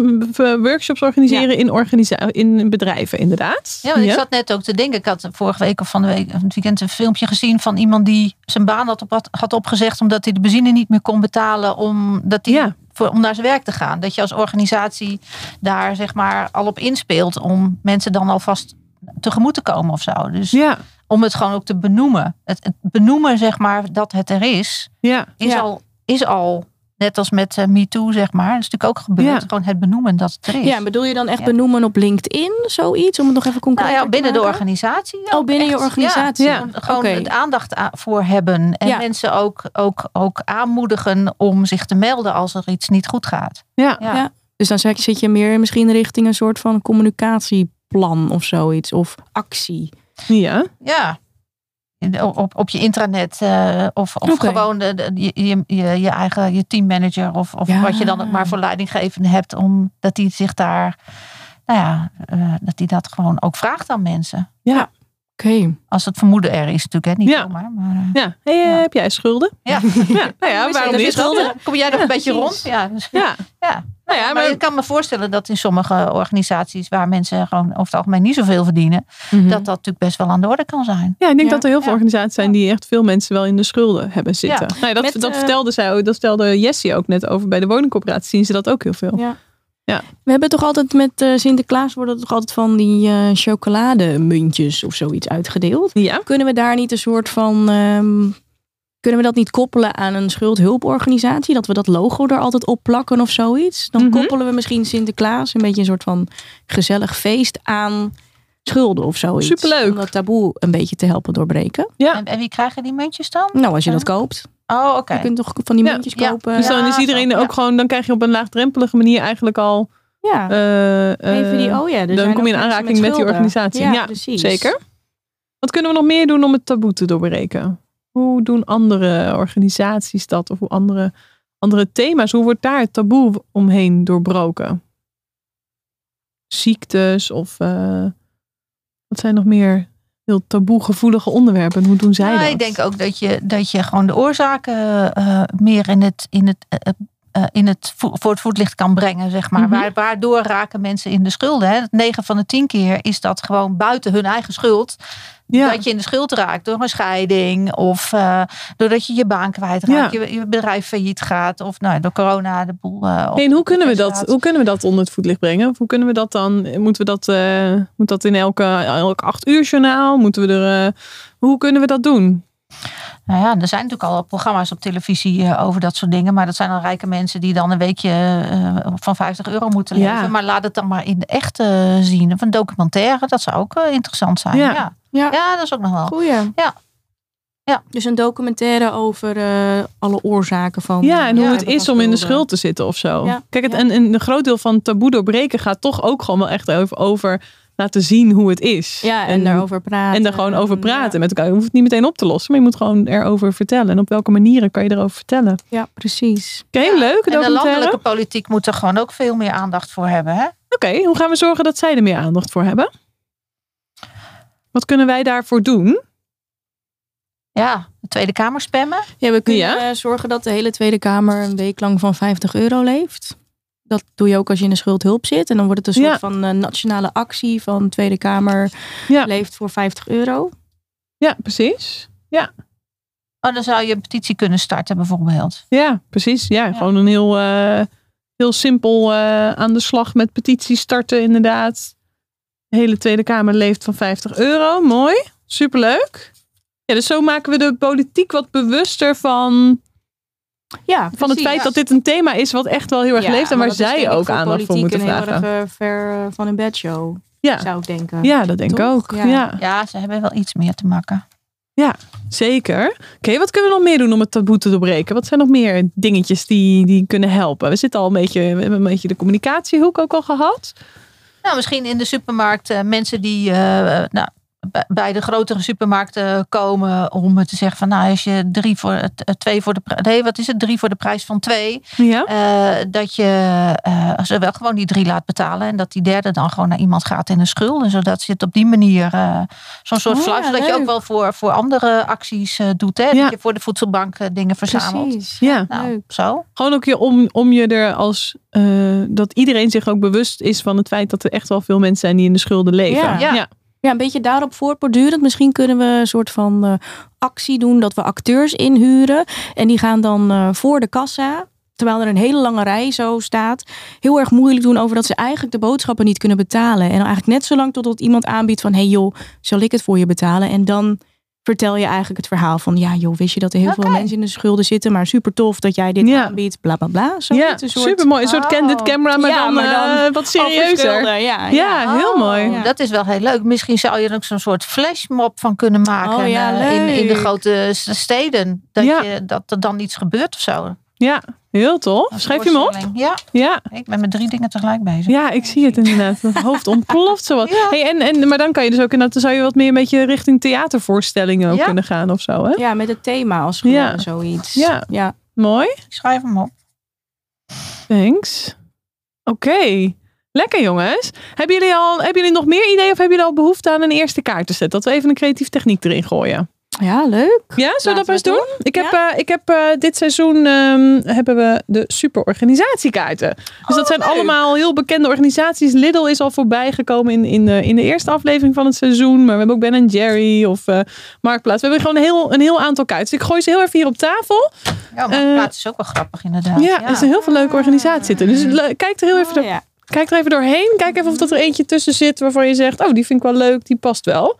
workshops organiseren in, organisa- in bedrijven, inderdaad. ja, want ik zat net ook te denken. Ik had vorige week of van de week van het weekend een filmpje gezien van iemand die zijn baan had, op, had opgezegd omdat hij de benzine niet meer kon betalen omdat hij Ja. Voor, om naar zijn werk te gaan. Dat je als organisatie daar zeg maar al op inspeelt om mensen dan alvast tegemoet te komen of zo. Dus Ja, om het gewoon ook te benoemen. Het, het benoemen zeg maar dat het er is, ja, is, Ja. al, is al net als met eh, MeToo zeg maar. Dat is natuurlijk ook gebeurd. Ja. Gewoon het benoemen dat het er is. Ja, bedoel je dan echt Ja. benoemen op LinkedIn, zoiets, om het nog even concreet Nou ja, te binnen de maken? organisatie. Oh, ook binnen je organisatie. Ja, Ja. gewoon- het aandacht voor hebben. En Ja. mensen ook, ook, ook aanmoedigen om zich te melden als er iets niet goed gaat. ja. Ja. Ja. Dus dan zeg- zit je meer misschien richting een soort van communicatieplan of zoiets, of actie. ja. Ja. Op, op je intranet eh, of, of gewoon de, de- je, je, je, eigen je teammanager of, of Ja. wat je dan ook maar voor leidinggevende hebt, om dat die zich daar, nou ja, eh, dat die dat gewoon ook vraagt aan mensen. Oké. Als het vermoeden er is natuurlijk, hè? niet Ja. zomaar. Maar, eh, Ja. Hey, Ja. Heb jij schulden? ja. Ja. Nou ja, waarom niet? schulden? Kom jij nog een beetje rond? Ja, dus- Ja. Ja. Nou ja, maar maar... ik kan me voorstellen dat in sommige organisaties waar mensen gewoon over het algemeen niet zoveel verdienen, Mhm. dat dat natuurlijk best wel aan de orde kan zijn. Ja, ik denk Ja. dat er heel veel Ja. organisaties zijn die echt veel mensen wel in de schulden hebben zitten. Ja. Nou ja, dat, Met, dat eh, vertelde zij ook, dat stelde Jessie ook net over. Bij de woningcorporatie zien ze dat ook heel veel. Ja. Ja. We hebben toch altijd met eh, Sinterklaas worden toch altijd van die eh, chocolademuntjes of zoiets uitgedeeld. Ja. Kunnen we daar niet een soort van. ehm, kunnen we dat niet koppelen aan een schuldhulporganisatie? Dat we dat logo er altijd op plakken of zoiets? Dan Mhm. koppelen we misschien Sinterklaas een beetje een soort van gezellig feest aan schulden of zoiets. Superleuk. Om dat taboe een beetje te helpen doorbreken. Ja. En, en wie krijgen die muntjes dan? Nou, als je dat koopt. Oh, oké. Je kunt toch van die Ja. muntjes Ja. kopen. Dus dan is iedereen ook gewoon, dan krijg je op een laagdrempelige manier eigenlijk al. Ja. eh, eh, Even die, oh ja, dan kom je in aanraking met, die schulden. organisatie. Ja, Ja, precies. zeker. Wat kunnen we nog meer doen om het taboe te doorbreken? Hoe doen andere organisaties dat? Of hoe andere, andere thema's? Hoe wordt daar het taboe omheen doorbroken? Ziektes of eh, wat zijn nog meer heel taboegevoelige onderwerpen? Hoe doen zij Ja, dat? ik denk ook dat je, dat je gewoon de oorzaken eh, meer in het, in het, eh, in het vo- voor het voetlicht kan brengen, zeg maar. Mhm. Waar, waardoor raken mensen in de schulden? Hè? 9 van de 10 keer is dat gewoon buiten hun eigen schuld. Ja. Dat je in de schuld raakt door een scheiding. Of eh, doordat je je baan kwijtraakt. Ja. Je, je bedrijf failliet gaat. Of nou, door corona de boel eh, en hoe kunnen we dat? Hoe kunnen we dat onder het voetlicht brengen? Of hoe kunnen we dat dan? Moeten we dat? eh, moet dat in elke, elk acht uur journaal? Moeten we er? hoe kunnen we dat doen? Nou ja, er zijn natuurlijk al programma's op televisie over dat soort dingen. Maar dat zijn dan rijke mensen die dan een weekje van 50 euro moeten Ja. leven. Maar laat het dan maar in de echte zien. Of een documentaire, dat zou ook interessant zijn. Ja. Ja. Ja. Ja. dat is ook nog wel. Goeie. Ja. Ja. Dus een documentaire over eh, alle oorzaken van. Ja, en hoe Ja, het is om in de schuld te zitten of zo. Ja, Kijk, het, ja. en, en een groot deel van taboe doorbreken gaat toch ook gewoon wel echt over, over laten zien hoe het is. Ja, en, daarover praten. En daar gewoon over En, praten met elkaar. Je hoeft het niet meteen op te lossen, maar je moet gewoon erover vertellen. En op welke manieren kan je erover vertellen? Oké, Ja, ja precies. leuk. En de landelijke politiek moet er gewoon ook veel meer aandacht voor hebben. Hè? Oké, hoe gaan we zorgen dat zij er meer aandacht voor hebben? Wat kunnen wij daarvoor doen? Ja, de Tweede Kamer spammen. Ja, we kunnen Ja. eh, zorgen dat de hele Tweede Kamer een week lang van 50 euro leeft. Dat doe je ook als je in de schuldhulp zit. En dan wordt het een soort Ja. van eh, nationale actie van de Tweede Kamer Ja. leeft voor 50 euro. Ja, precies. Oh, dan zou je een petitie kunnen starten bijvoorbeeld. Ja, precies. Ja, gewoon een heel, eh, heel simpel eh, aan de slag met petities starten, inderdaad. De hele Tweede Kamer leeft van 50 euro. Mooi. Superleuk. Ja, dus zo maken we de politiek wat bewuster van, Ja, van het feit dat dit een thema is wat echt wel heel erg Ja, leeft en waar zij ook voor aandacht voor politiek moeten een vragen. heel erg eh, ver eh, van hun bedshow, Ja. zou ik denken. ja, dat denk ik ook. Ja. Ja. Ja, ze hebben wel iets meer te maken. zeker. Oké, wat kunnen we nog meer doen om het taboe te doorbreken? Wat zijn nog meer dingetjes die, die kunnen helpen? We zitten al een beetje, we hebben een beetje de communicatiehoek ook al gehad. Nou, misschien in de supermarkt eh, mensen die eh, nou, bij- de grotere supermarkten komen om te zeggen van nou als je drie voor het eh, twee voor de nee wat is het drie voor de prijs van twee Ja. eh, dat je eh, ze wel gewoon die drie laat betalen en dat die derde dan gewoon naar iemand gaat in de schulden zodat ze het op die manier zo'n soort Oh, ja, zodat je ook wel voor voor andere acties doet hè Ja. dat je voor de voedselbank dingen verzamelt Precies. Ja. nou Leuk. zo Gewoon ook je om, om je er als dat iedereen zich ook bewust is van het feit dat er echt wel veel mensen zijn die in de schulden leven. Ja. Ja. een beetje daarop voortbordurend. Misschien kunnen we een soort van eh, actie doen dat we acteurs inhuren. En die gaan dan eh, voor de kassa, terwijl er een hele lange rij zo staat, heel erg moeilijk doen over dat ze eigenlijk de boodschappen niet kunnen betalen. En dan eigenlijk net zo lang totdat iemand aanbiedt van, hey joh, zal ik het voor je betalen? En dan vertel je eigenlijk het verhaal van, ja joh, wist je dat er heel veel mensen in de schulden zitten, maar super tof dat jij dit Ja. aanbiedt, bla bla bla. Zo Ja, een soort super mooi. Een soort Oh. candid camera, maar Ja, dan, maar dan eh, wat serieuzer. Ja, ja. Ja, heel Oh, mooi. Ja. Dat is wel heel leuk. Misschien zou je er ook zo'n soort flashmob van kunnen maken. Oh ja, eh, in, in de grote steden. Dat, Ja. je, dat er dan iets gebeurt of zo. Ja, heel tof. Schrijf je hem op? Ja, Ja. ik ben met drie dingen tegelijk bezig. Ja, ik zie het inderdaad. Het hoofd ontploft zo wat. Ja. Hey, en, en, maar dan kan je dus ook inderdaad, dan zou je wat meer een beetje richting theatervoorstellingen ook Ja. kunnen gaan of zo. Hè? Ja, met het thema als gewoon Ja. zoiets. Ja. ja. Mooi. Ik schrijf hem op. Thanks. Oké. Lekker jongens. Hebben jullie, al, hebben jullie nog meer ideeën of hebben jullie al behoefte aan een eerste kaartenset? Dat we even een creatief techniek erin gooien. Ja, leuk. Ja, zullen we dat eens doen? Ik heb, eh, ik heb eh, dit seizoen ehm, hebben we de superorganisatiekaarten. Dus dat zijn allemaal heel bekende organisaties. Lidl is al voorbij gekomen in, in, de, in de eerste aflevering van het seizoen. Maar we hebben ook Ben Jerry of eh, Marktplaats. We hebben gewoon een heel, een heel aantal kaarten. Dus ik gooi ze heel even hier op tafel. Ja, maar Eh, plaats is ook wel grappig inderdaad. Ja, er zijn heel veel leuke organisaties zitten. Dus le- kijk er heel even, Oh, ja. kijk er even doorheen. Kijk even of dat er eentje tussen zit waarvan je zegt... oh, die vind ik wel leuk, die past wel.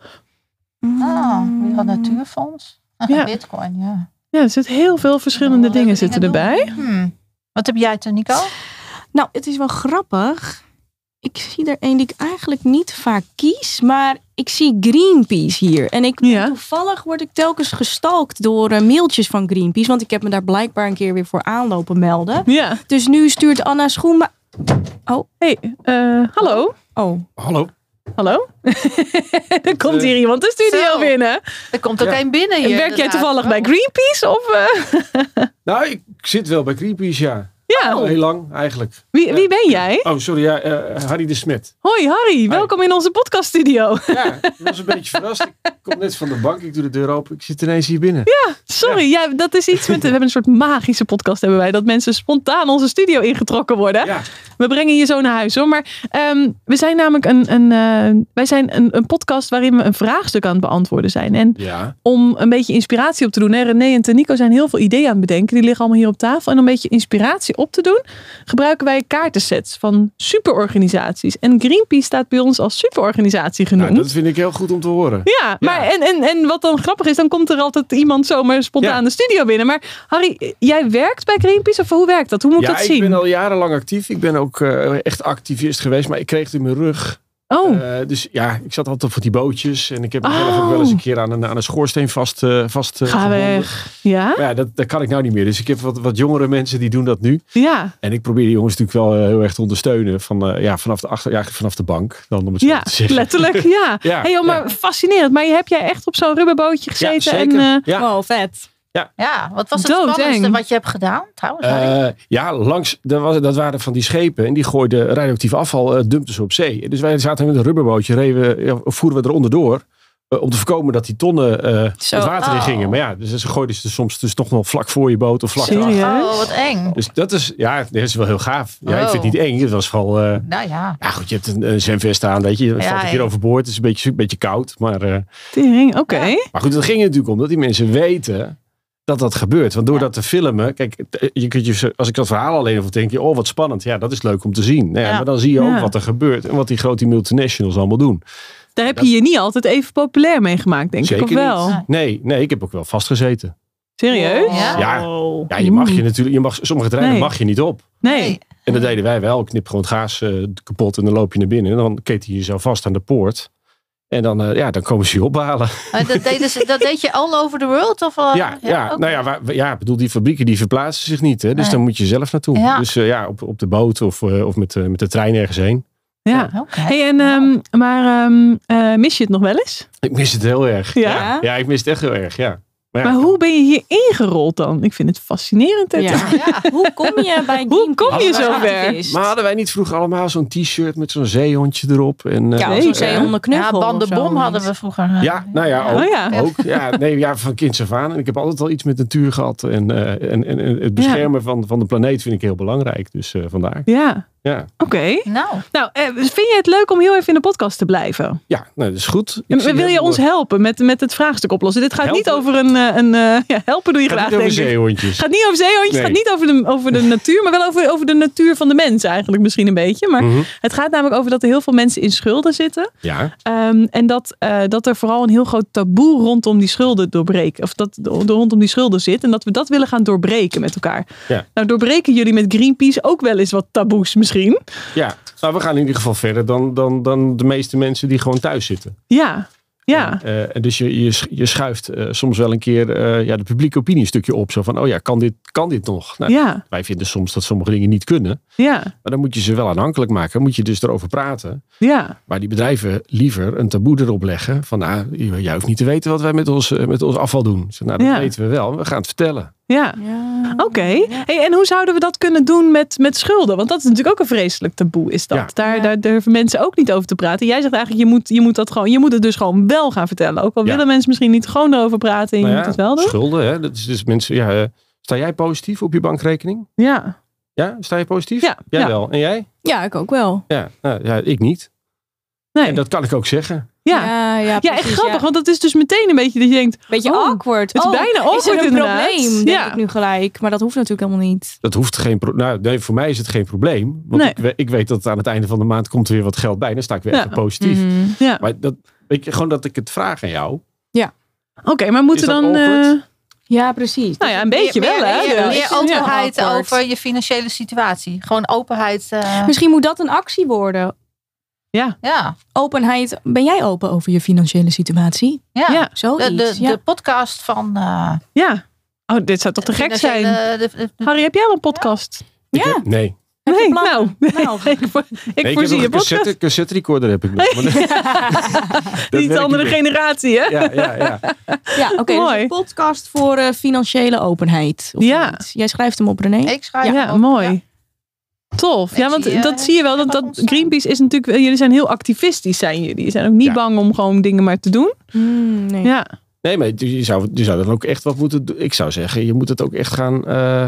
Oh, Wereld Natuurfonds. Ja. Bitcoin, ja. Ja, er zitten heel veel verschillende dingen zitten erbij. Hmm. Wat heb jij toen, Nico? Nou, het is wel grappig. Ik zie er een die ik eigenlijk niet vaak kies, maar ik zie Greenpeace hier. En ik, Ja. toevallig word ik telkens gestalkt door eh, mailtjes van Greenpeace, want ik heb me daar blijkbaar een keer weer voor aanlopen melden. Ja. Dus nu stuurt Anna Schoenma... Hey, eh, hallo. Oh, Hallo. Hallo? er komt eh, hier iemand de studio Zo. binnen. Er komt ook Ja. één binnen hier. Werk jij toevallig bij Oh. Greenpeace? Of, eh? Nou, ik zit wel bij Greenpeace, ja. Ja, heel lang eigenlijk. wie, wie ben jij? Oh, sorry, ja, eh, Harry de Smet. Hoi Harry, welkom in onze podcaststudio. Ja, ik was een beetje verrast. Ik kom net van de bank, ik doe de deur open. Ik zit ineens hier binnen. Sorry, ja. dat is iets met... We hebben een soort magische podcast hebben wij. Dat mensen spontaan onze studio ingetrokken worden. Ja, We brengen je zo naar huis hoor. Maar ehm, we zijn namelijk een, een, eh, wij zijn een, een podcast waarin we een vraagstuk aan het beantwoorden zijn. En ja. om een beetje inspiratie op te doen. Hè? René en Tanico zijn heel veel ideeën aan het bedenken. Die liggen allemaal hier op tafel. En om een beetje inspiratie op te doen, gebruiken wij kaartensets van superorganisaties. En Greenpeace staat bij ons als superorganisatie genoemd. Nou, dat vind ik heel goed om te horen. Ja, maar en, en, en wat dan grappig is, dan komt er altijd iemand zomaar spontaan Ja. de studio binnen. Maar Harry, jij werkt bij Greenpeace of hoe werkt dat? Hoe moet ik ja, dat ik zien? ben al jarenlang actief. Ik ben ook eh, echt activist geweest, maar ik kreeg het in mijn rug. Oh, Eh, dus ja, ik zat altijd op die bootjes. En ik heb mezelf Oh. ook wel eens een keer aan een, aan een schoorsteen vast, eh vast eh, ga gebonden. weg. Ja? Maar ja, dat, dat kan ik nou niet meer. Dus ik heb wat, wat jongere mensen die doen dat nu. Ja. En ik probeer die jongens natuurlijk wel heel erg te ondersteunen. Van, eh, ja, vanaf, de achter, ja, vanaf de bank. Dan om het zo Ja, te zeggen. letterlijk. Ja. Ja, hey, joh, maar fascinerend. Maar heb jij echt op zo'n rubberbootje Ja, gezeten? zeker. en, eh, ja. wow, vet. Ja, wat was het Doodeng. spannendste wat je hebt gedaan trouwens? Eh, ja, langs, dat, was, dat waren van die schepen en die gooiden radioactief afval, eh dumpten ze op zee. Dus wij zaten met een rubberbootje, ja, voeren we er onderdoor. eh, om te voorkomen dat die tonnen eh het water in Oh. gingen. Maar ja, dus ze gooiden ze soms dus toch nog vlak voor je boot of vlak Serieus? erachter. oh, wat eng. Dus dat is, ja, dat is wel heel gaaf. Ja, ik vind het Oh. niet eng. Het was vooral, eh, Nou ja. ja goed, je hebt een, een zwemvest aan, weet je. Je Ja, valt een keer ja. overboord. Het is een beetje, een beetje koud. Maar, eh, Tering, oké. maar goed, het ging er natuurlijk om dat die mensen weten dat dat gebeurt. Want door Ja. dat te filmen, kijk, je kunt je, als ik dat verhaal alleen over denk, je, oh wat spannend. Ja, dat is leuk om te zien. Nou ja, Ja. Maar dan zie je ook Ja. wat er gebeurt en wat die grote multinationals allemaal doen. Daar heb je je niet altijd even populair mee gemaakt, denk Zeker ik. Of wel? niet. Nee, nee, ik heb ook wel vastgezeten. Serieus? Ja? Ja. Ja, je mag je natuurlijk, je mag, sommige terreinen Nee. mag je niet op. Nee. En dat deden wij wel. Knip gewoon het gaas eh, kapot en dan loop je naar binnen. En dan keten je jezelf vast aan de poort. En dan, eh, ja, dan komen ze je ophalen. Maar dat, deden ze- dat deed je all over the world? Of, wel? Ja, ja, nou ja, waar, ja, ik bedoel, die fabrieken die verplaatsen zich niet. Hè? Dus Nee. dan moet je zelf naartoe. Ja. Dus eh, ja, op, op de boot of, eh, of met, eh, met de trein ergens heen. Ja. Oké. Hey, en, ehm, maar ehm, eh, mis je het nog wel eens? Ik mis het heel erg. Ja? Ja, ja ik mis het echt heel erg, ja. Maar, ja, Maar hoe ben je hier ingerold dan? Ik vind het fascinerend. het- Ja. Ja. Hoe kom je bij Hoe kom je zover? activist? maar hadden wij niet vroeger allemaal zo'n t-shirt met zo'n zeehondje erop? En, eh, Ja, Nee, zo'n zeehondenknuffel. Ja, bandenbom zo. hadden we vroeger. ja, nou ja, ook. Oh ja. ook ja, nee, ja, van kinds af aan. En ik heb altijd al iets met natuur gehad. En, eh, en, en, en het beschermen van, van de planeet vind ik heel belangrijk. Dus eh, vandaar. Ja, Ja, oké. Nou, Nou, eh, vind je het leuk om heel even in de podcast te blijven? ja nou, dat is goed. Ik wil je ons helpen met, met het vraagstuk oplossen? Dit gaat niet over een... eh, een eh, ja, helpen doe je Het gaat graag, niet over zeehondjes. Het gaat niet over zeehondjes, het Nee. gaat niet over de, over de natuur, maar wel over, over de natuur van de mens eigenlijk misschien een beetje. Maar Mhm. het gaat namelijk over dat er heel veel mensen in schulden zitten. Ja, Ehm, en dat, eh, dat er vooral een heel groot taboe rondom die schulden doorbreken. Of dat er rondom die schulden zit. En dat we dat willen gaan doorbreken met elkaar. Ja. Nou, doorbreken jullie met Greenpeace ook wel eens wat taboes misschien? Ja. Nou, we gaan in ieder geval verder dan, dan, dan de meeste mensen die gewoon thuis zitten. Ja, ja. Eh, en dus je, je, je schuift eh, soms wel een keer eh, ja, de publieke opinie een stukje op. Zo van, oh ja, kan dit, kan dit nog? Nou, Ja, Wij vinden soms dat sommige dingen niet kunnen. ja, Maar dan moet je ze wel aanhankelijk maken. Dan moet je dus erover praten. ja. Maar die bedrijven liever een taboe erop leggen. Van, nou, jij hoeft niet te weten wat wij met ons, eh, met ons afval doen. Nou, dat Ja. weten we wel. We gaan het vertellen. Ja. Ja. Oké. Hey, en hoe zouden we dat kunnen doen met, met schulden? Want dat is natuurlijk ook een vreselijk taboe, is dat. Ja. Daar, Ja. daar durven mensen ook niet over te praten. Jij zegt eigenlijk, je moet, je moet, dat gewoon, je moet het dus gewoon wel gaan vertellen. Ook al Ja. willen mensen misschien niet gewoon erover praten. En je Nou moet ja, het wel doen. Schulden, hè? Dat is dus mensen, ja, eh, sta jij positief op je bankrekening? Ja. Ja, sta je positief? Ja, Jij ja. wel. En jij? Ja, ik ook wel. Ja, nou, ja ik niet. Nee. En dat kan ik ook zeggen. Ja. ja, ja, Ja, echt precies, grappig, ja. want dat is dus meteen een beetje dat je denkt, Beetje Oh, awkward. het is Oh, bijna Is er awkward een inderdaad. probleem, denk Ja. ik nu gelijk. Maar dat hoeft natuurlijk helemaal niet. Dat hoeft geen pro- nou, nee, voor mij is het geen probleem. Want Nee. ik, ik weet dat aan het einde van de maand komt er weer wat geld bij. Dan sta ik weer Ja. even positief. Mhm. ja. Maar dat, weet je, gewoon dat ik het vraag aan jou. Oké, maar moeten Is dan... eh, Ja, meer, nou ja, een beetje meer, wel, hè? Meer, Dus- meer Ja. openheid Ja. over je financiële situatie. Gewoon openheid. eh, Misschien moet dat een actie worden. Ja, ja, Openheid. Ben jij open over je financiële situatie? ja. ja, Zoiets. De, de, ja. de podcast van. eh, ja. Oh, dit zou toch te gek zijn? de- de- de- Harry, heb jij al een podcast? Ik Ja. heb- nee. Nee, nou, Nou. ik, voor- ik nee ik heb voorzie je een podcast. cassette, cassette recorder heb ik nog. Maar dat- dat Niet andere niet generatie, hè? Ja, ja, ja. Ja, oké. dus Mooi. een podcast voor eh, financiële openheid. Of Ja. Jij schrijft hem op, René? ik schrijf Ja, hem op. mooi. Tof. Ja, want eh, dat zie je wel. Dat, dat. Greenpeace is natuurlijk... Jullie zijn heel activistisch, zijn jullie. Jullie zijn ook niet Ja. bang om gewoon dingen maar te doen. Hmm, nee. Ja. Nee, maar je zou, je zou dan ook echt wat moeten doen. Ik zou zeggen, je moet het ook echt gaan eh,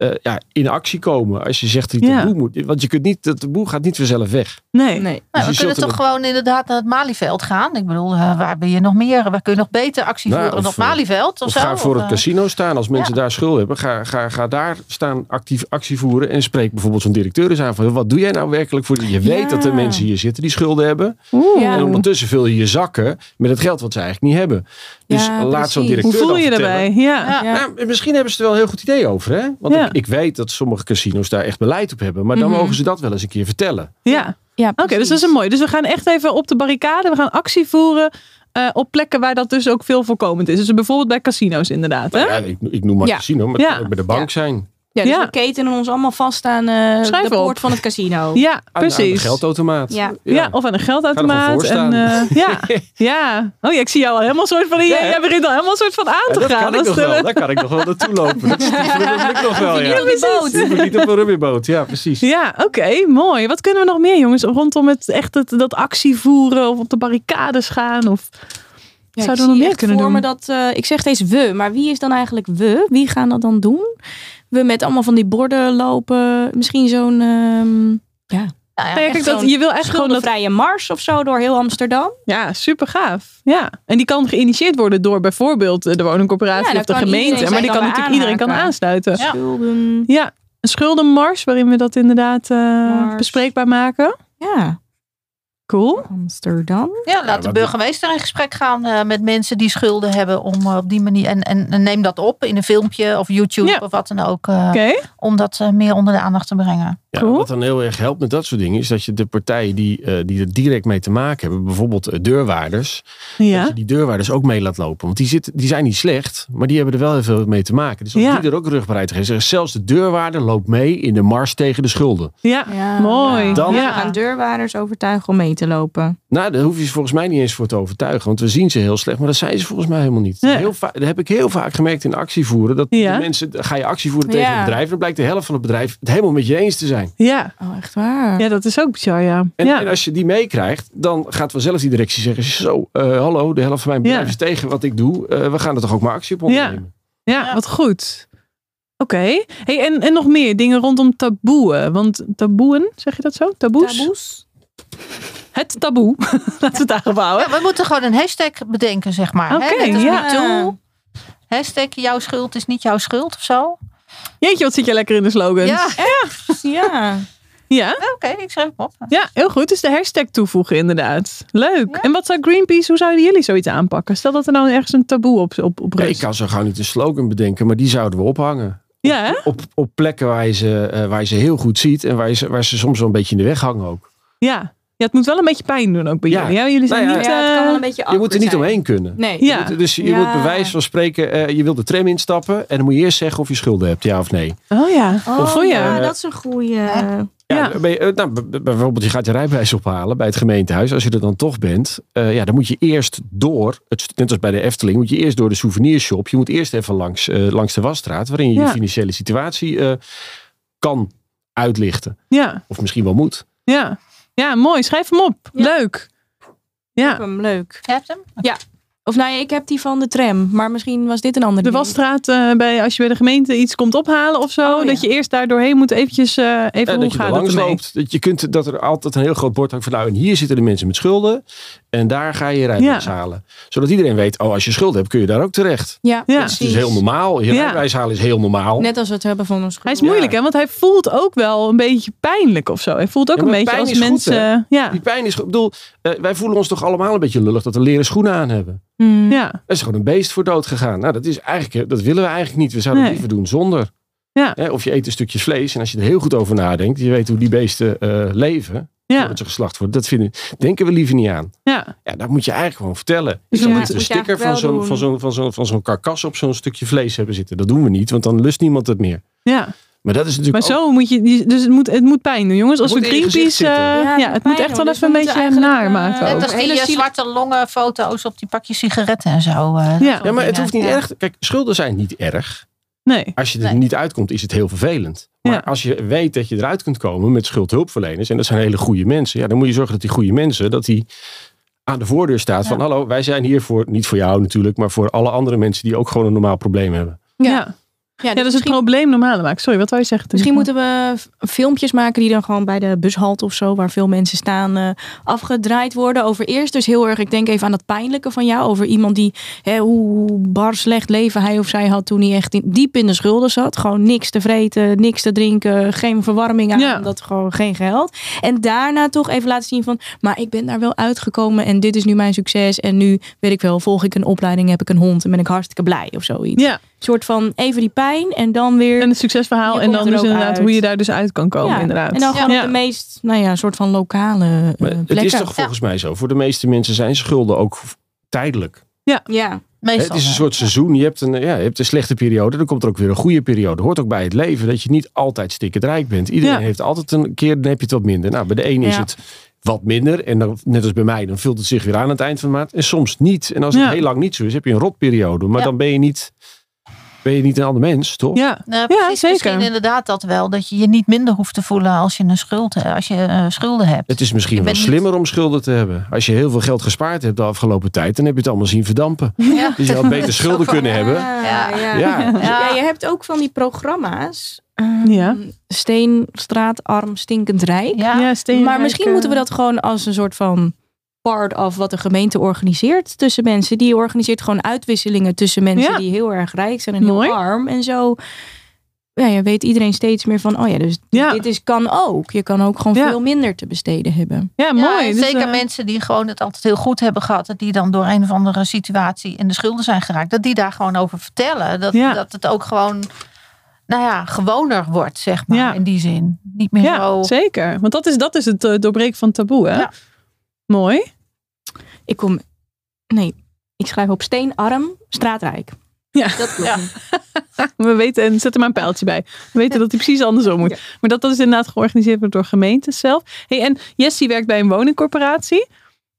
eh, ja, in actie komen. Als je zegt dat je Ja. taboe moet. Want je kunt niet, dat taboe gaat niet vanzelf weg. Nee. Nee. Nou, Dus we je kunnen toch gewoon inderdaad naar het Malieveld gaan. Ik bedoel, eh, waar ben je nog meer? Waar kun je nog beter actie Nou, voeren dan op Malieveld? Of, Of zo? ga voor Of, het eh, casino staan. Als mensen ja. daar schulden hebben, ga, ga, ga daar staan actief actie voeren. En spreek bijvoorbeeld zo'n directeur eens aan. Van, wat doe jij nou werkelijk voor? Je weet Ja. dat er mensen hier zitten die schulden hebben. Oeh. En ondertussen vul je je zakken met het geld wat ze eigenlijk niet hebben. Dus Ja, laat zo'n directeur Hoe voel je daarbij? Ja. Nou, misschien hebben ze er wel een heel goed idee over. Hè? Want Ja. ik, ik weet dat sommige casinos daar echt beleid op hebben. Maar dan Mhm. mogen ze dat wel eens een keer vertellen. ja. Ja, Oké, dus dat is mooi. Dus we gaan echt even op de barricade. We gaan actie voeren eh, op plekken waar dat dus ook veel voorkomend is. Dus bijvoorbeeld bij casino's inderdaad. Hè? Nou ja, ik, ik noem maar Ja. casino, maar het kan ook bij de bank zijn. Ja, dus Ja. we ketenen ons allemaal vast aan eh, Schrijf de op. poort van het casino. Ja, Aan- Aan de precies. geldautomaat. Ja. Ja. of aan een geldautomaat. En, eh, ja, ja. Oh ja, ik zie jou al helemaal soort van. Ja, jij, begint al helemaal soort van aan Ja, te dat gaan. kan ik Dat nog wel. Daar kan ik nog wel naartoe lopen. Dat, is, dat lukt nog wel, Niet ja. op niet een rubberboot. Ja, precies. Ja, oké, mooi. Wat kunnen we nog meer, jongens, rondom het echt het, dat actie voeren of op de barricades gaan? Of Ja, zouden we nog meer kunnen doen? dat, eh, ik zeg steeds we, maar wie is dan eigenlijk we? Wie gaan dat dan doen? We met allemaal van die borden lopen. Misschien zo'n ehm ja, nou ja, Ja, echt kijk, dat, je wil echt gewoon dat. schuldenvrije mars of zo door heel Amsterdam. Ja, super gaaf. Ja. En die kan geïnitieerd worden door bijvoorbeeld de woningcorporatie Ja, of de gemeente. Maar die kan natuurlijk iedereen kan aansluiten. Ja. Schulden. Ja, een schuldenmars waarin we dat inderdaad eh, bespreekbaar maken. Ja, Cool. Amsterdam. Ja, laat de burgemeester in gesprek gaan eh, met mensen die schulden hebben. Om eh, op die manier. En, en, en neem dat op in een filmpje of YouTube Ja. of wat dan ook. eh, Oké. Om dat meer onder de aandacht te brengen. Ja, Cool. Wat dan heel erg helpt met dat soort dingen is dat je de partijen die, eh, die er direct mee te maken hebben, bijvoorbeeld deurwaarders, dat je die deurwaarders ook mee laat lopen. Want die, zitten, die zijn niet slecht, maar die hebben er wel heel veel mee te maken. Dus als Ja. die er ook rugbaarheid tegen zeggen, zelfs de deurwaarder loopt mee in de mars tegen de schulden. Ja. Ja, Mooi. Dan- gaan deurwaarders overtuigen om mee te lopen. Nou, daar hoef je ze volgens mij niet eens voor te overtuigen. Want we zien ze heel slecht, maar dat zijn ze volgens mij helemaal niet. Nee. Heel va- dat heb ik heel vaak gemerkt in actievoeren. Dat Ja. de mensen, ga je actie voeren tegen Ja. een bedrijf, dan blijkt de helft van het bedrijf het helemaal met je eens te zijn. Ja. Oh, echt waar? ja, dat is ook bizar, ja. En, ja. en als je die meekrijgt, dan gaat vanzelf die directie zeggen: Zo, eh, hallo, de helft van mijn bedrijf Ja. is tegen wat ik doe. Eh, we gaan er toch ook maar actie op ondernemen. Ja, Ja. wat goed. Oké. Hey, en, en nog meer dingen rondom taboeën. Want taboeën, zeg je dat zo? Taboes? Taboes? Het taboe. Laten we het daar houden. Ja, we moeten gewoon een hashtag bedenken, zeg maar. Oké, als ja. MeToo. Hashtag jouw schuld is niet jouw schuld of zo. Jeetje, wat zit je lekker in de slogan. Ja, Ja. Ja, oké, ik schrijf hem op. ja, heel goed. Dus de hashtag toevoegen inderdaad. Leuk. Ja. En wat zou Greenpeace, hoe zouden jullie zoiets aanpakken? Stel dat er nou ergens een taboe op, op, op Ja, ik rust. kan zo gauw niet een slogan bedenken, maar die zouden we ophangen. Ja, hè? Op, op plekken waar je, ze, eh, waar je ze heel goed ziet en waar, je ze, waar ze soms wel een beetje in de weg hangen ook. Ja. Ja, het moet wel een beetje pijn doen ook bij Ja. jullie. Ja, jullie zijn Nou ja, niet... Ja, het kan wel eh, een beetje Je moet er niet omheen kunnen. Nee. Ja. Je moet- dus je Ja. moet bij wijze van spreken, eh, je wilt de tram instappen en dan moet je eerst zeggen of je schulden hebt, ja of nee. Oh ja, Oh, goeie. ja, dat is een goeie. Ja, je, eh, nou, bijvoorbeeld je gaat je rijbewijs ophalen bij het gemeentehuis. Als je er dan toch bent, eh, ja, dan moet je eerst door, het, net als bij de Efteling, moet je eerst door de souvenirshop. Je moet eerst even langs, eh, langs de wasstraat, waarin je Ja. je financiële situatie eh, kan uitlichten. Ja, Of misschien wel moet. ja. Ja, mooi. Schrijf hem op. Ja. Leuk. Ja, Hem, leuk. Je hebt hem? Of nou ja, ik heb die van de tram. Maar misschien was dit een ander de wasstraat eh, bij als je bij de gemeente iets komt ophalen of zo. Oh, ja. Dat je eerst daar doorheen moet eventjes eh, even Eh, hoe dat je er gaat ermee. loopt. Dat je kunt dat er altijd een heel groot bord hangt van nou en hier zitten de mensen met schulden. En daar ga je je rijbewijs Ja. halen. Zodat iedereen weet, oh als je schulden hebt kun je daar ook terecht. Ja, Ja. Het is heel normaal. Je Ja. rijbewijs halen is heel normaal. Net als we het hebben van een school. Hij is moeilijk, hè? Want hij voelt ook wel een beetje pijnlijk of zo. Hij voelt ook Ja, een beetje pijn als goed, mensen. ja, Die pijn is, ik bedoel, eh, wij voelen ons toch allemaal een beetje lullig dat we leren schoenen aan hebben. Hmm. ja, Er is gewoon een beest voor dood gegaan. Nou, dat is eigenlijk, dat willen we eigenlijk niet. We zouden het liever doen zonder. Ja. Hè, of je eet een stukje vlees en als je er heel goed over nadenkt, je weet hoe die beesten eh, leven, ja, voordat ze geslacht worden. Dat vinden, denken we liever niet aan. ja. Ja, dat moet je eigenlijk gewoon vertellen. Dus niet een sticker van zo'n, van, zo'n, van, zo'n, van zo'n karkas op zo'n stukje vlees hebben zitten. Dat doen we niet, want dan lust niemand het meer. ja. Maar dat is Maar natuurlijk ook- zo moet je. die- Dus het moet, het moet pijn doen, jongens. Als Het we Greenpeace. eh, Ja, ja, het moet echt wel Dus even een moeten beetje naar maken. Net als hele eh, zielig- zwarte longen foto's op die pakjes sigaretten en zo. eh, Ja. Ja, maar het hoeft niet Ja. erg. Kijk, schulden zijn niet erg. Nee. Als je er Nee. niet uitkomt, is het heel vervelend. Maar Ja. als je weet dat je eruit kunt komen met schuldhulpverleners, en dat zijn hele goede mensen, ja, dan moet je zorgen dat die goede mensen, dat die aan de voordeur staat van hallo, wij zijn hier voor, niet voor jou natuurlijk, maar voor alle andere mensen die ook gewoon een normaal probleem hebben. Ja. Ja. Dus dat is het probleem normaal maken. Sorry, wat wou je zeggen? misschien moeten we filmpjes maken die dan gewoon bij de bushalte of zo, waar veel mensen staan, eh, afgedraaid worden. Over eerst dus heel erg, ik denk even aan dat pijnlijke van jou. Over iemand die, hè, hoe bar slecht leven hij of zij had toen hij echt in- diep in de schulden zat. Gewoon niks te vreten, niks te drinken, geen verwarming aan, Ja. dat gewoon geen geld. En daarna toch even laten zien van, maar ik ben daar wel uitgekomen en dit is nu mijn succes. En nu, weet ik wel, volg ik een opleiding, heb ik een hond en ben ik hartstikke blij of zoiets. Ja, soort van even die pijn en dan weer... en het succesverhaal. En dan dus inderdaad uit. hoe je daar dus uit kan komen. Ja, Inderdaad. En dan gewoon Ja. op de meest, nou ja, soort van lokale eh, Maar het plekken. is toch volgens mij zo. Voor de meeste mensen zijn schulden ook tijdelijk. Ja, Hè, Meestal Het is een soort seizoen. Je hebt, een, ja, je hebt een slechte periode. Dan komt er ook weer een goede periode. Hoort ook bij het leven dat je niet altijd stikkend rijk bent. Iedereen Ja. heeft altijd een keer, dan heb je het wat minder. Nou, bij de ene is Ja. het wat minder. En dan, net als bij mij, dan vult het zich weer aan aan het eind van de maand. En soms niet. En als het Ja. heel lang niet zo is, heb je een rotperiode. Maar Ja. dan ben je, niet, ben je niet een ander mens, toch? Ja, Nou, Ja, precies, zeker. Misschien inderdaad dat wel. Dat je je niet minder hoeft te voelen als je, een schuld, eh, als je eh, schulden hebt. Het is misschien Je wel niet- slimmer om schulden te hebben. Als je heel veel geld gespaard hebt de afgelopen tijd, dan heb je het allemaal zien verdampen. Ja. Dus je had beter schulden kunnen hebben. Ja, Ja. ja. Ja. Ja, je hebt ook van die programma's. ehm, Ja. Steen, straatarm, stinkend rijk. Ja. Maar misschien eh, moeten we dat gewoon als een soort van part of wat de gemeente organiseert tussen mensen. Die organiseert gewoon uitwisselingen tussen mensen Ja. die heel erg rijk zijn en heel arm. En zo ja, je weet iedereen steeds meer van, oh ja, dus Ja. dit is, kan ook. Je kan ook gewoon Ja. veel minder te besteden hebben. Ja, mooi. Dus, zeker eh, mensen die gewoon het altijd heel goed hebben gehad. en Die dan door een of andere situatie in de schulden zijn geraakt. Dat die daar gewoon over vertellen. Dat, Ja. dat het ook gewoon, nou ja, gewoner wordt, zeg maar. Ja. In die zin. Niet meer Ja, zo. zeker. Want dat is, dat is het eh, doorbreken van taboe, hè? Mooi. Ik kom, nee, ik schrijf op steenarm, straatrijk. Ja. Dat klopt Ja. We weten, en zet er maar een pijltje bij. We weten dat hij precies andersom moet. Ja. Maar dat, dat is inderdaad georganiseerd wordt door gemeentes zelf. Hey, en Jessie werkt bij een woningcorporatie.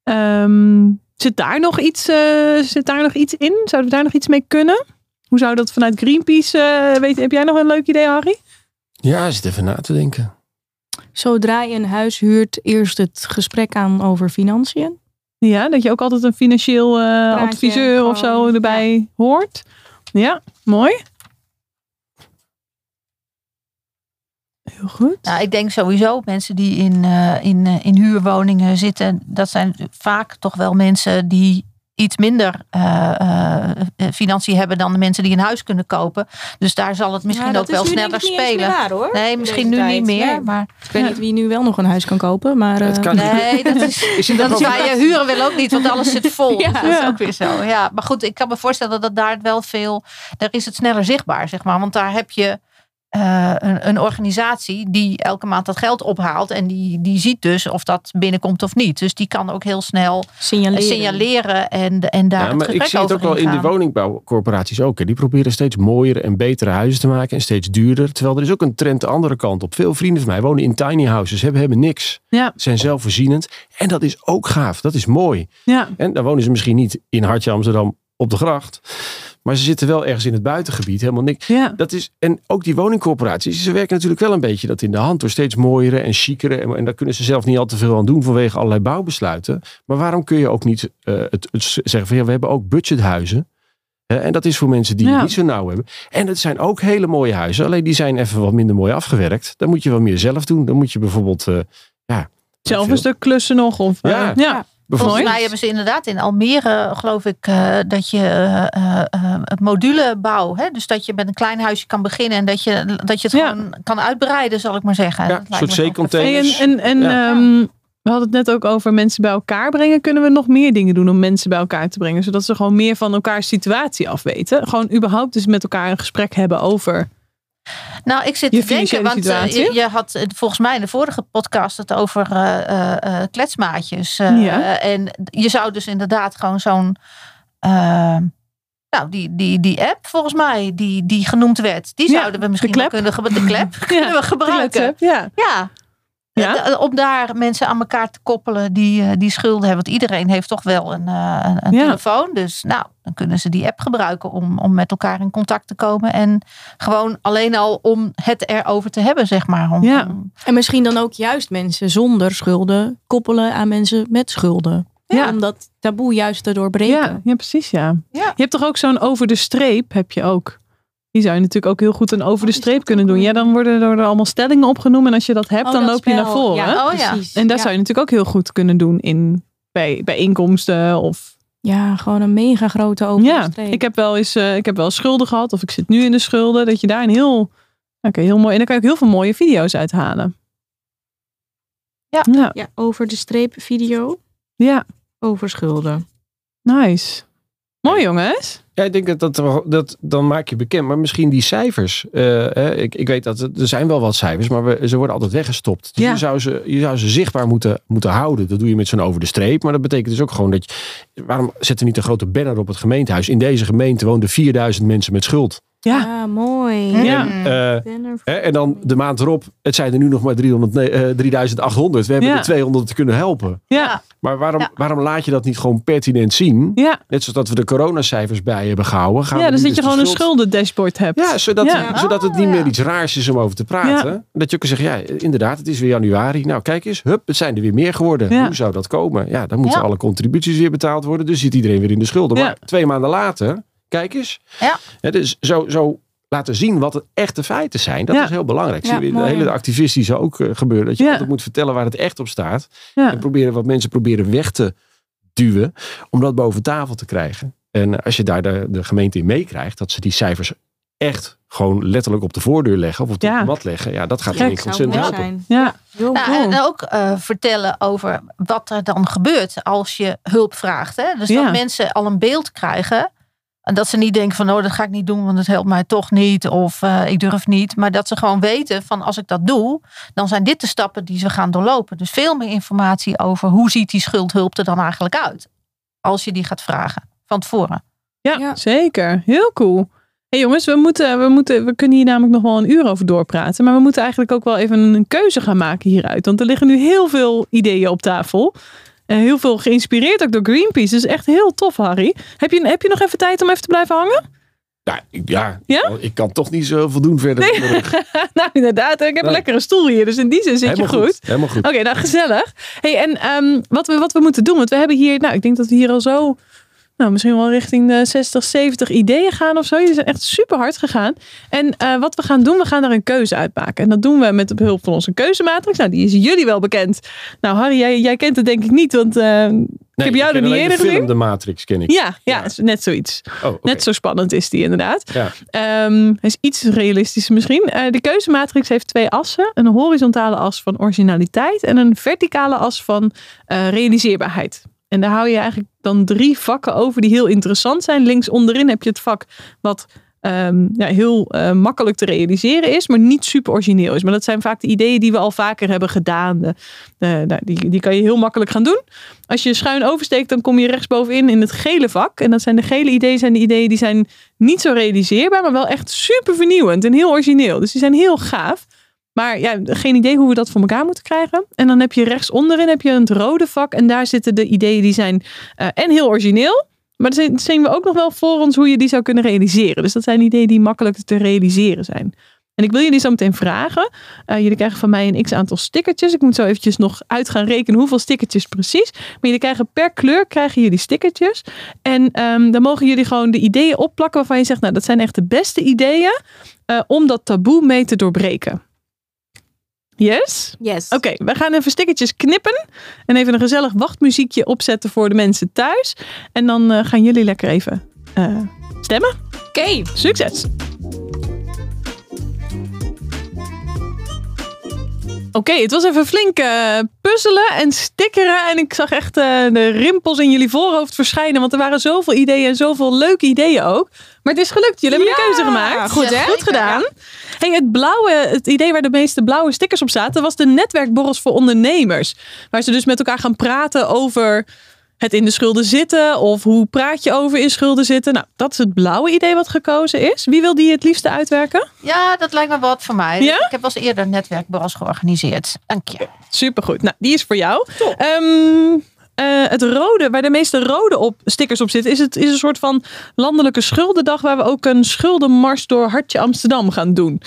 Ehm, zit, daar nog iets, eh, zit daar nog iets in? Zouden we daar nog iets mee kunnen? Hoe zou dat vanuit Greenpeace, eh weet, heb jij nog een leuk idee, Harry? Ja, zit even na te denken. Zodra je een huis huurt, eerst het gesprek aan over financiën. Ja, dat je ook altijd een financieel eh, adviseur of zo erbij hoort. Ja, mooi. Heel goed. Nou, ik denk sowieso mensen die in, eh, in, eh, in huurwoningen zitten. Dat zijn vaak toch wel mensen die iets minder eh, eh, eh, financiën hebben dan de mensen die een huis kunnen kopen. Dus daar zal het misschien Ja, ook wel sneller niet spelen. waar, hoor. Nee, misschien nu niet meer. Nee. Maar Ik weet niet wie nu wel nog een huis kan kopen, maar... Het eh, kan niet. nee, dat is, Is het dat is waar je huren wil ook niet, want alles zit vol. Ja. Dat is Ja. ook weer zo. Ja, maar goed, ik kan me voorstellen dat daar het wel veel, daar is het sneller zichtbaar, zeg maar. Want daar heb je eh, een, een organisatie die elke maand dat geld ophaalt. En die, die ziet dus of dat binnenkomt of niet. Dus die kan ook heel snel Signaleren. signaleren en, en daar Ja, het maar ik zie het ook wel in de woningbouwcorporaties ook. Hè. Die proberen steeds mooiere en betere huizen te maken en steeds duurder. Terwijl er is ook een trend de andere kant op. Veel vrienden van mij wonen in tiny houses, hebben, hebben niks. Ja, Zijn zelfvoorzienend. En dat is ook gaaf. Dat is mooi. ja. En dan wonen ze misschien niet in Hartje Amsterdam op de gracht. Maar ze zitten wel ergens in het buitengebied. Helemaal niks. ja. Dat is, en ook die woningcorporaties, ze werken natuurlijk wel een beetje dat in de hand door steeds mooiere en chicere. En, en daar kunnen ze zelf niet al te veel aan doen vanwege allerlei bouwbesluiten. Maar waarom kun je ook niet eh, het, het zeggen van ja, we hebben ook budgethuizen. En dat is voor mensen die Ja. het niet zo nauw hebben. En het zijn ook hele mooie huizen, alleen die zijn even wat minder mooi afgewerkt. Dan moet je wel meer zelf doen. Dan moet je bijvoorbeeld, eh, ja. Zelf een stuk klussen nog. Of, eh, Ja. ja. Volgens mij hebben ze inderdaad in Almere, geloof ik, eh, dat je eh, eh, het modulebouw, hè? dus dat je met een klein huisje kan beginnen en dat je, dat je het Ja. gewoon kan uitbreiden, zal ik maar zeggen. Ja, een soort me wel zeecontainer. Hey, en en, en Ja. ehm, we hadden het net ook over mensen bij elkaar brengen. Kunnen we nog meer dingen doen om mensen bij elkaar te brengen? Zodat ze gewoon meer van elkaars situatie afweten. Gewoon überhaupt dus met elkaar een gesprek hebben over. Nou, ik zit Je te denken, want eh, je, je had eh, volgens mij in de vorige podcast het over eh, kletsmaatjes. Ja. En je zou dus inderdaad gewoon zo'n. nou, die, die, die app volgens mij, die, die genoemd werd, die Ja, zouden we misschien kunnen gebruiken. De klep kunnen we gebruiken. Ja. Ja. Ja. Eh, Om daar mensen aan elkaar te koppelen die, eh, die schulden hebben. Want iedereen heeft toch wel een, eh, een, een Ja. telefoon. Dus nou, dan kunnen ze die app gebruiken om, om met elkaar in contact te komen. En gewoon alleen al om het erover te hebben, zeg maar. Om, Ja. En misschien dan ook juist mensen zonder schulden koppelen aan mensen met schulden. Ja. Om dat taboe juist te doorbreken. Ja, ja, precies ja. Ja. Je hebt toch ook zo'n over de streep, heb je ook. Die zou je natuurlijk ook heel goed een over de is streep kunnen doen. Ja, dan worden er allemaal stellingen opgenomen. En als je dat hebt, Oh, dan dat loop je naar voren. Ja, Oh, ja. precies. En dat ja. zou je natuurlijk ook heel goed kunnen doen in bij bijeenkomsten of Ja, gewoon een mega grote over ja. de streep. Ik heb wel eens eh, ik heb wel schulden gehad of ik zit nu in de schulden. Dat je daar een heel, oké, heel mooi en dan kan je ook heel veel mooie video's uithalen. Ja. ja, Ja, over de streep video. ja, Over schulden. nice. Mooi jongens. Ja, ik denk dat, dat, dat dan maak je bekend. Maar misschien die cijfers. eh, hè, ik, ik weet dat er zijn wel wat cijfers, maar we, ze worden altijd weggestopt. Dus Ja. je, zou ze, je zou ze zichtbaar moeten, moeten houden. Dat doe je met zo'n over de streep. Maar dat betekent dus ook gewoon dat je. Waarom zetten we niet een grote banner op het gemeentehuis? In deze gemeente woonden 4000 mensen met schuld. Ja, Ah, mooi. Ja. Eh, hè, en dan de maand erop, het zijn er nu nog maar 300, nee, eh, 3800. We hebben Ja. er 200 te kunnen helpen. ja, Maar waarom, Ja. waarom laat je dat niet gewoon pertinent zien? ja. Net zoals dat we de coronacijfers bij hebben gehouden. Gaan ja dus dat je de gewoon een schuld- schuldendashboard hebt. Ja, zodat, Ja. zodat het Oh, niet meer ja. iets raars is om over te praten. Dat je ook kan zeggen, ja, inderdaad, het is weer januari. Nou, kijk eens, hup, het zijn er weer meer geworden. Ja. Hoe zou dat komen? Ja, dan moeten Ja. alle contributies weer betaald worden. Dus zit iedereen weer in de schulden. Ja. Maar twee maanden later, kijk eens. Ja. Dus zo, zo laten zien wat de echte feiten zijn. Dat Ja. is heel belangrijk. Ja, Zie je de hele activistische ook eh, gebeuren. Dat je Ja. altijd moet vertellen waar het echt op staat. Ja. En proberen wat mensen proberen weg te duwen. Om dat boven tafel te krijgen. En als je daar de, de gemeente in meekrijgt. Dat ze die cijfers echt gewoon letterlijk op de voordeur leggen. Of op de Ja. mat leggen. Ja, dat gaat zou ontzettend helpen. zijn. Ja. Heel Nou, en ook eh, vertellen over wat er dan gebeurt als je hulp vraagt. Hè? Dus Ja. dat mensen al een beeld krijgen. En dat ze niet denken van, oh, dat ga ik niet doen, want het helpt mij toch niet. Of eh, ik durf niet. Maar dat ze gewoon weten van, als ik dat doe, dan zijn dit de stappen die ze gaan doorlopen. Dus veel meer informatie over hoe ziet die schuldhulp er dan eigenlijk uit. Als je die gaat vragen van tevoren. Ja, Ja. zeker. Heel cool. hey jongens, we, moeten, we, moeten, we kunnen hier namelijk nog wel een uur over doorpraten. Maar we moeten eigenlijk ook wel even een keuze gaan maken hieruit. Want er liggen nu heel veel ideeën op tafel. En heel veel geïnspireerd ook door Greenpeace. Dus echt heel tof, Harry. Heb je, heb je nog even tijd om even te blijven hangen? Ja, ik- ja, Ja? ik kan toch niet zo voldoen verder. Nee. nou, inderdaad. Ik heb een lekkere stoel hier. Dus in die zin zit Helemaal je goed. Helemaal goed. Oké, nou gezellig. Hey, en ehm, wat, we, wat we moeten doen, want we hebben hier, nou, ik denk dat we hier al zo, nou, misschien wel richting de 60, 70 ideeën gaan of zo. Jullie zijn echt super hard gegaan. En eh, wat we gaan doen, we gaan daar een keuze uitmaken. En dat doen we met behulp van onze keuzematrix. Nou, die is jullie wel bekend. Nou, Harry, jij, jij kent het denk ik niet, want eh, ik heb jou er niet eerder gezien. De Matrix ken ik. Ja, ja, net zoiets. Oh. Net zo spannend is die inderdaad. Ja. Ehm, is iets realistischer misschien. Eh, de keuzematrix heeft twee assen. Een horizontale as van originaliteit en een verticale as van realiseerbaarheid. En daar hou je eigenlijk dan drie vakken over die heel interessant zijn. Links onderin heb je het vak wat ehm, ja, heel eh, makkelijk te realiseren is, maar niet super origineel is. Maar dat zijn vaak de ideeën die we al vaker hebben gedaan. Nou, die, die kan je heel makkelijk gaan doen. Als je schuin oversteekt, dan kom je rechtsbovenin in het gele vak. En dat zijn de gele ideeën, zijn de ideeën die zijn niet zo realiseerbaar, maar wel echt super vernieuwend en heel origineel. Dus die zijn heel gaaf. Maar ja, geen idee hoe we dat voor elkaar moeten krijgen. En dan heb je rechts onderin heb je het rode vak. En daar zitten de ideeën die zijn eh, en heel origineel. Maar zijn- zien we ook nog wel voor ons hoe je die zou kunnen realiseren. Dus dat zijn ideeën die makkelijk te realiseren zijn. En ik wil jullie zo meteen vragen. Eh, jullie krijgen van mij een x aantal stickertjes. Ik moet zo eventjes nog uit gaan rekenen hoeveel stickertjes precies. Maar jullie krijgen per kleur krijgen jullie stickertjes. En ehm, dan mogen jullie gewoon de ideeën opplakken waarvan je zegt, nou dat zijn echt de beste ideeën eh, om dat taboe mee te doorbreken. Yes? Yes. Oké, we gaan even stickertjes knippen. En even een gezellig wachtmuziekje opzetten voor de mensen thuis. En dan eh, gaan jullie lekker even eh, stemmen. Oké. Succes! Oké, het was even flink eh, puzzelen en stickeren. En ik zag echt eh, de rimpels in jullie voorhoofd verschijnen. Want er waren zoveel ideeën en zoveel leuke ideeën ook. Maar het is gelukt. Jullie hebben Ja, een keuze gemaakt. goed, hè? Goed gedaan. Hey, het blauwe, het idee waar de meeste blauwe stickers op zaten, was de netwerkborrels voor ondernemers. Waar ze dus met elkaar gaan praten over het in de schulden zitten. Of hoe praat je over in schulden zitten. Nou, dat is het blauwe idee wat gekozen is. Wie wil die het liefste uitwerken? Ja, dat lijkt me wat voor mij. Ja? Ik heb wel eens eerder netwerkborrels georganiseerd. Dank je. Supergoed. Nou, die is voor jou. Ehm, eh, het rode, waar de meeste rode op, stickers op zitten, is, het, is een soort van landelijke schuldendag. Waar we ook een schuldenmars door Hartje Amsterdam gaan doen.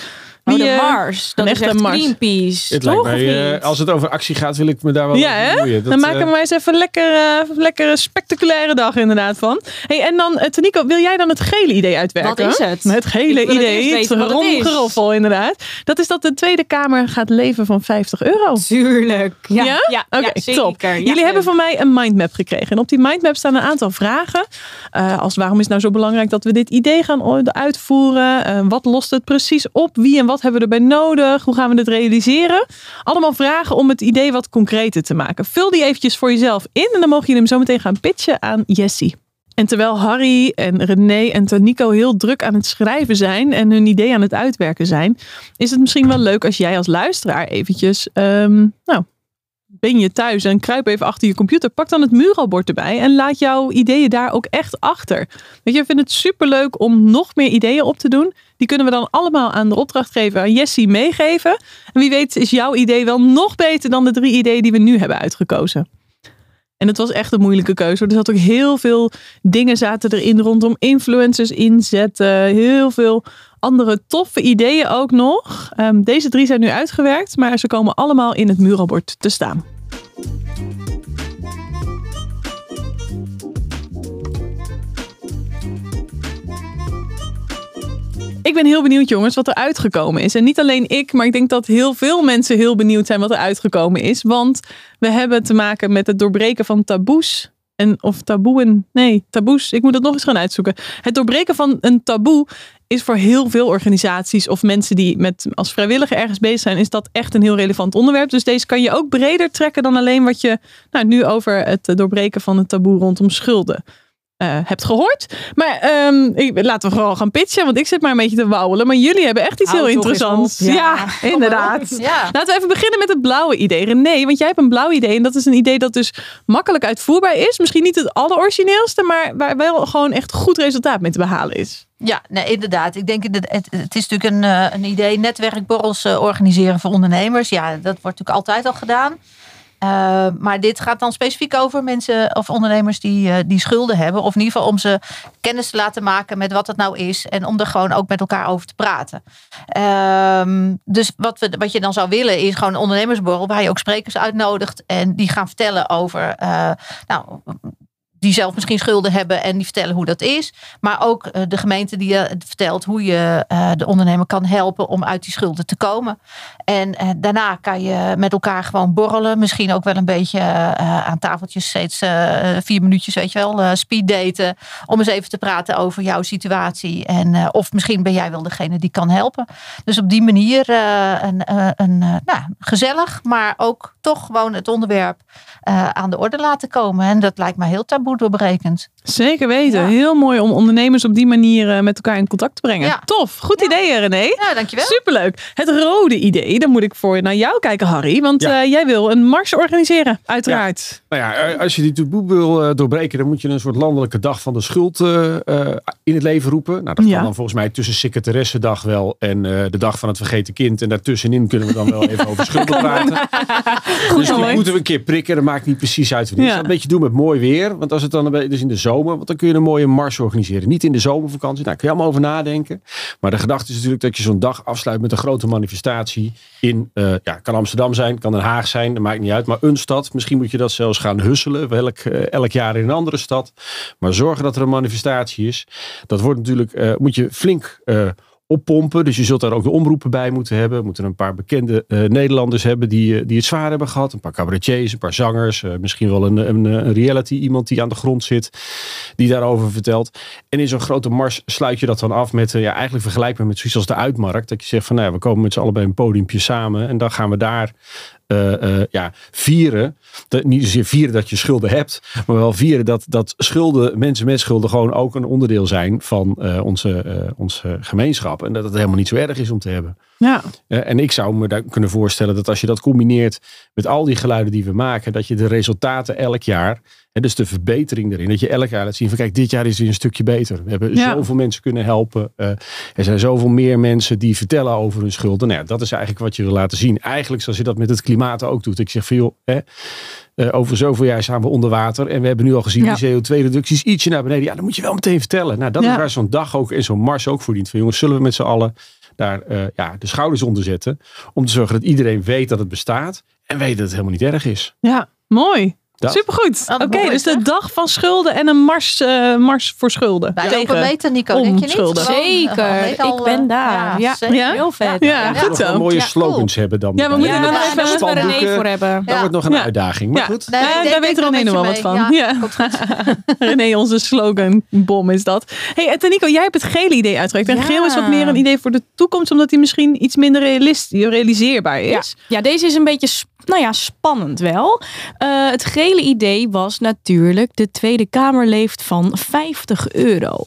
Oh, de eh, Mars. Dat een is echt Mars. Greenpeace. Het toch, lijkt of mij, eh, als het over actie gaat, wil ik me daar wel Ja, over bemoeien. Dan maken eh, we maar eens even een lekker, eh, lekkere spectaculaire dag inderdaad van. Hey, en dan, uh, Tanico, wil jij dan het gele idee uitwerken? Wat is het? Het gele idee, het, het romgeroffel inderdaad. Dat is dat de Tweede Kamer gaat leven van 50 euro. Tuurlijk. Ja, Ja? ja, Oké, ja, zeker. top. Ja, Jullie hebben van mij een mindmap gekregen. En op die mindmap staan een aantal vragen. Eh, als waarom is het nou zo belangrijk dat we dit idee gaan uitvoeren? Eh, wat lost het precies op? Wie en wat hebben we erbij nodig? Hoe gaan we dit realiseren? Allemaal vragen om het idee wat concreter te maken. Vul die eventjes voor jezelf in. En dan mogen jullie hem zo meteen gaan pitchen aan Jessie. En terwijl Harry en René en Tanico heel druk aan het schrijven zijn en hun idee aan het uitwerken zijn, is het misschien wel leuk als jij als luisteraar eventjes, ehm, nou, ben je thuis en kruip even achter je computer, pak dan het muralbord erbij en laat jouw ideeën daar ook echt achter. Weet je, ik vind het superleuk om nog meer ideeën op te doen. Die kunnen we dan allemaal aan de opdrachtgever, aan Jessie, meegeven. En wie weet is jouw idee wel nog beter dan de drie ideeën die we nu hebben uitgekozen. En het was echt een moeilijke keuze. Er zat ook heel veel dingen zaten erin rondom influencers inzetten. Heel veel andere toffe ideeën ook nog. Ehm, deze drie zijn nu uitgewerkt, maar ze komen allemaal in het muralbord te staan. Ik ben heel benieuwd, jongens, wat er uitgekomen is. En niet alleen ik, maar ik denk dat heel veel mensen heel benieuwd zijn wat er uitgekomen is. Want we hebben te maken met het doorbreken van taboes. En, of taboeën. Nee, taboes. Ik moet dat nog eens gaan uitzoeken. Het doorbreken van een taboe is voor heel veel organisaties of mensen die met, als vrijwilliger ergens bezig zijn, is dat echt een heel relevant onderwerp. Dus deze kan je ook breder trekken dan alleen wat je nou, nu over het doorbreken van een taboe rondom schulden eh, hebt gehoord. Maar ehm, ik, laten we vooral gaan pitchen, want ik zit maar een beetje te wauwelen. Maar jullie hebben echt iets heel interessants. Ja, Ja, inderdaad. Ja. Laten we even beginnen met het blauwe idee. René, want jij hebt een blauw idee. En dat is een idee dat dus makkelijk uitvoerbaar is. Misschien niet het allerorigineelste, maar waar wel gewoon echt goed resultaat mee te behalen is. Ja, nee, inderdaad. Ik denk het, het is natuurlijk een, eh, een idee, netwerkborrels eh, organiseren voor ondernemers. Ja, dat wordt natuurlijk altijd al gedaan. Eh, maar dit gaat dan specifiek over mensen of ondernemers die, die schulden hebben. Of in ieder geval om ze kennis te laten maken met wat het nou is. En om er gewoon ook met elkaar over te praten. Ehm, dus wat, we, wat je dan zou willen is gewoon een ondernemersborrel. Waar je ook sprekers uitnodigt. En die gaan vertellen over nou, die zelf misschien schulden hebben en die vertellen hoe dat is. Maar ook eh, de gemeente die je vertelt hoe je eh, de ondernemer kan helpen om uit die schulden te komen. En eh, daarna kan je met elkaar gewoon borrelen. Misschien ook wel een beetje eh, aan tafeltjes steeds eh, vier minuutjes, weet je wel, eh, speed daten. Om eens even te praten over jouw situatie. En eh, of misschien ben jij wel degene die kan helpen. Dus op die manier eh, een, eh, eh, nou, gezellig, maar ook toch gewoon het onderwerp eh, aan de orde laten komen. En dat lijkt me heel taboe goed doorbrekend. Zeker weten. Ja. Heel mooi om ondernemers op die manier eh, met elkaar in contact te brengen. Ja. Tof. Goed Ja. idee, René. Ja, dankjewel. Superleuk. Het rode idee, dan moet ik voor naar jou kijken, Harry. Want Ja. eh, jij wil een mars organiseren, uiteraard. Nou ja, eh, als je die taboe wil doorbreken, dan moet je een soort landelijke dag van de schuld eh, eh, in het leven roepen. Nou, dat Ja. kan dan volgens mij tussen secretaressendag wel en eh, de dag van het vergeten kind. En daartussenin kunnen we dan wel even over schulden praten. dus die moeten we een keer prikken. Dat maakt niet precies uit. Ja. Dat een beetje doen met mooi weer. Want als het dan dus in de zomer, want dan kun je een mooie mars organiseren. Niet in de zomervakantie. Daar kun je allemaal over nadenken. Maar de gedachte is natuurlijk dat je zo'n dag afsluit met een grote manifestatie in, eh, ja, kan Amsterdam zijn, kan Den Haag zijn, dat maakt niet uit. Maar een stad, misschien moet je dat zelfs gaan husselen, elk, eh, elk jaar in een andere stad. Maar zorgen dat er een manifestatie is. Dat wordt natuurlijk, eh, moet je flink oppompen. Dus je zult daar ook de omroepen bij moeten hebben. We moeten een paar bekende eh, Nederlanders hebben die, eh, die het zwaar hebben gehad. Een paar cabaretiers, een paar zangers. eh, misschien wel een, een, een reality iemand die aan de grond zit. Die daarover vertelt. En in zo'n grote mars sluit je dat dan af met, ja, eigenlijk vergelijkbaar met zoiets als de uitmarkt. Dat je zegt van, nou ja, we komen met z'n allen bij een podiumpje samen. En dan gaan we daar ja, vieren. Dat, niet zozeer vieren dat je schulden hebt. Maar wel vieren dat, dat schulden, mensen met schulden gewoon ook een onderdeel zijn van eh, onze, eh, onze gemeenschap. En dat het helemaal niet zo erg is om te hebben. Ja. Eh, en ik zou me daar kunnen voorstellen dat als je dat combineert met al die geluiden die we maken, dat je de resultaten elk jaar, en dus de verbetering erin, dat je elk jaar laat zien van kijk, dit jaar is weer een stukje beter. We hebben Ja. zoveel mensen kunnen helpen. Eh, er zijn zoveel meer mensen die vertellen over hun schulden. Nou ja, dat is eigenlijk wat je wil laten zien. Eigenlijk zoals je dat met het klimaat ook doet. Ik zeg van joh, hè, eh, over zoveel jaar staan we onder water. En we hebben nu al gezien Ja. die CO2-reducties ietsje naar beneden. Ja, dan moet je wel meteen vertellen. Nou, dat is waar zo'n dag ook en zo'n mars ook voor dient. Van jongens, zullen we met z'n allen daar eh, ja, de schouders onder zetten. Om te zorgen dat iedereen weet dat het bestaat. En weet dat het helemaal niet erg is. Ja, mooi. Dat. Supergoed. Wat Oké, dus de dag van schulden en een mars, eh, mars voor schulden. Wij Tegen- beter, Nico, denk je niet? eh, Zeker, al, ik ben eh, daar. Ja, heel vet. Ja, Ja, goed zo. mooie Ja, slogans hebben dan. Ja, we moeten Ja, er nog even... we René voor hebben. Dat Ja. wordt nog een Ja. uitdaging. Maar Ja. goed. Nee, Ja, ik daar weet René nog wel wat van. Ja, Ja. komt goed. René, onze sloganbom is dat. hey, en Nico, jij hebt het gele idee uitgewerkt. En geel is wat meer een idee voor de toekomst, omdat die misschien iets minder realiseerbaar is. Ja, deze is een beetje nou ja, spannend wel. Eh, het gele idee was natuurlijk de Tweede Kamer leeft van 50 euro.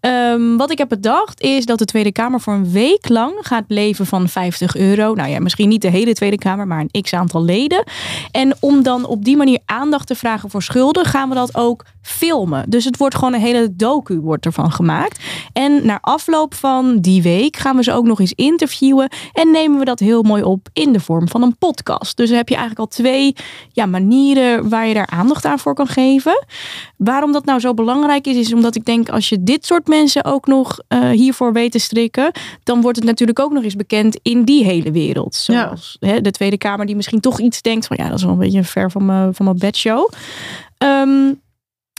Ehm, wat ik heb bedacht is dat de Tweede Kamer voor een week lang gaat leven van 50 euro. Nou ja, misschien niet de hele Tweede Kamer, maar een x aantal leden. En om dan op die manier aandacht te vragen voor schulden, gaan we dat ook filmen. Dus het wordt gewoon een hele docu wordt ervan gemaakt. En na afloop van die week gaan we ze ook nog eens interviewen. En nemen we dat heel mooi op in de vorm van een podcast. Dus dan heb je eigenlijk al twee ja, manieren waar je daar aandacht aan voor kan geven. Waarom dat nou zo belangrijk is, is omdat ik denk als je dit soort mensen ook nog eh, hiervoor weet te strikken, dan wordt het natuurlijk ook nog eens bekend in die hele wereld. Zoals hè, de Tweede Kamer die misschien toch iets denkt van ja, dat is wel een beetje ver van mijn, van mijn bedshow. Ehm,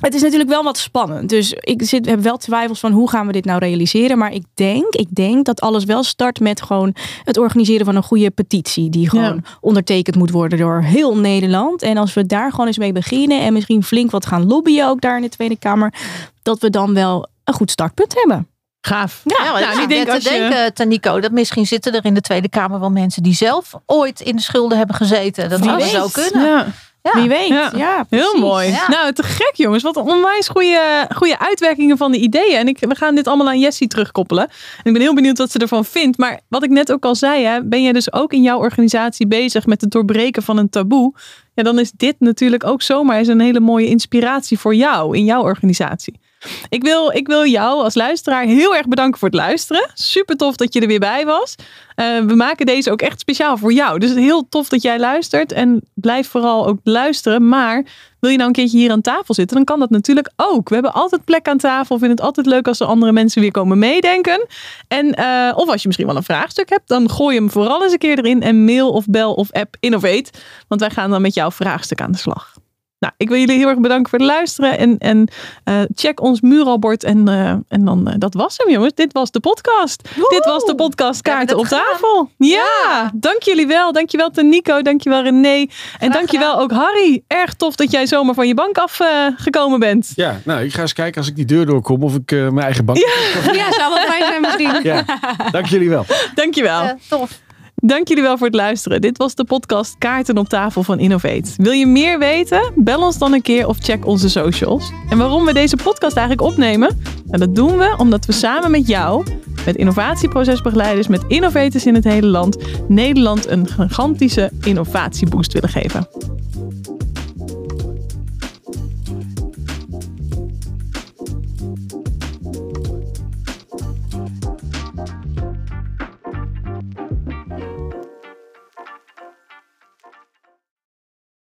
het is natuurlijk wel wat spannend. Dus ik zit, heb wel twijfels van hoe gaan we dit nou realiseren. Maar ik denk, ik denk dat alles wel start met gewoon het organiseren van een goede petitie. Die gewoon ondertekend moet worden door heel Nederland. En als we daar gewoon eens mee beginnen. En misschien flink wat gaan lobbyen ook daar in de Tweede Kamer. Dat we dan wel een goed startpunt hebben. Gaaf. Ja, nou, ik ik denk te je- denken, Tanico, dat misschien zitten er in de Tweede Kamer wel mensen die zelf ooit in de schulden hebben gezeten. Dat zou zo kunnen. Ja. Ja. Wie weet. Ja. Ja, Heel mooi. Ja. Nou, te gek jongens. Wat een onwijs goede, goede uitwerkingen van de ideeën. En ik, we gaan dit allemaal aan Jessie terugkoppelen. En ik ben heel benieuwd wat ze ervan vindt. Maar wat ik net ook al zei, hè, ben jij dus ook in jouw organisatie bezig met het doorbreken van een taboe. Ja, dan is dit natuurlijk ook zomaar eens een hele mooie inspiratie voor jou in jouw organisatie. Ik wil, ik wil jou als luisteraar heel erg bedanken voor het luisteren. Super tof dat je er weer bij was. Eh, we maken deze ook echt speciaal voor jou. Dus heel tof dat jij luistert. En blijf vooral ook luisteren. Maar wil je nou een keertje hier aan tafel zitten, dan kan dat natuurlijk ook. We hebben altijd plek aan tafel. We vinden het altijd leuk als er andere mensen weer komen meedenken. En, eh, of als je misschien wel een vraagstuk hebt, dan gooi hem vooral eens een keer erin. En mail of bel of app Innovate. Want wij gaan dan met jouw vraagstuk aan de slag. Nou, ik wil jullie heel erg bedanken voor het luisteren. En, en eh, check ons muuralbord. En, eh, en dan, eh, dat was hem, jongens. Dit was de podcast. Dit was de podcast Kaarten op tafel. Ja, dank jullie wel. Dankjewel Nico. Dankjewel René. En dankjewel ook Harry. Erg tof dat jij zomaar van je bank afgekomen gekomen bent. Ja, nou, ik ga eens kijken als ik die deur doorkom of ik eh, mijn eigen bank. Ja, zou wel fijn zijn misschien. Ja, dank jullie wel. Dankjewel. Eh, tof. Dank jullie wel voor het luisteren. Dit was de podcast Kaarten op tafel van Innovate. Wil je meer weten? Bel ons dan een keer of check onze socials. En waarom we deze podcast eigenlijk opnemen? En dat doen we omdat we samen met jou, met innovatieprocesbegeleiders, met innovators in het hele land, Nederland een gigantische innovatieboost willen geven.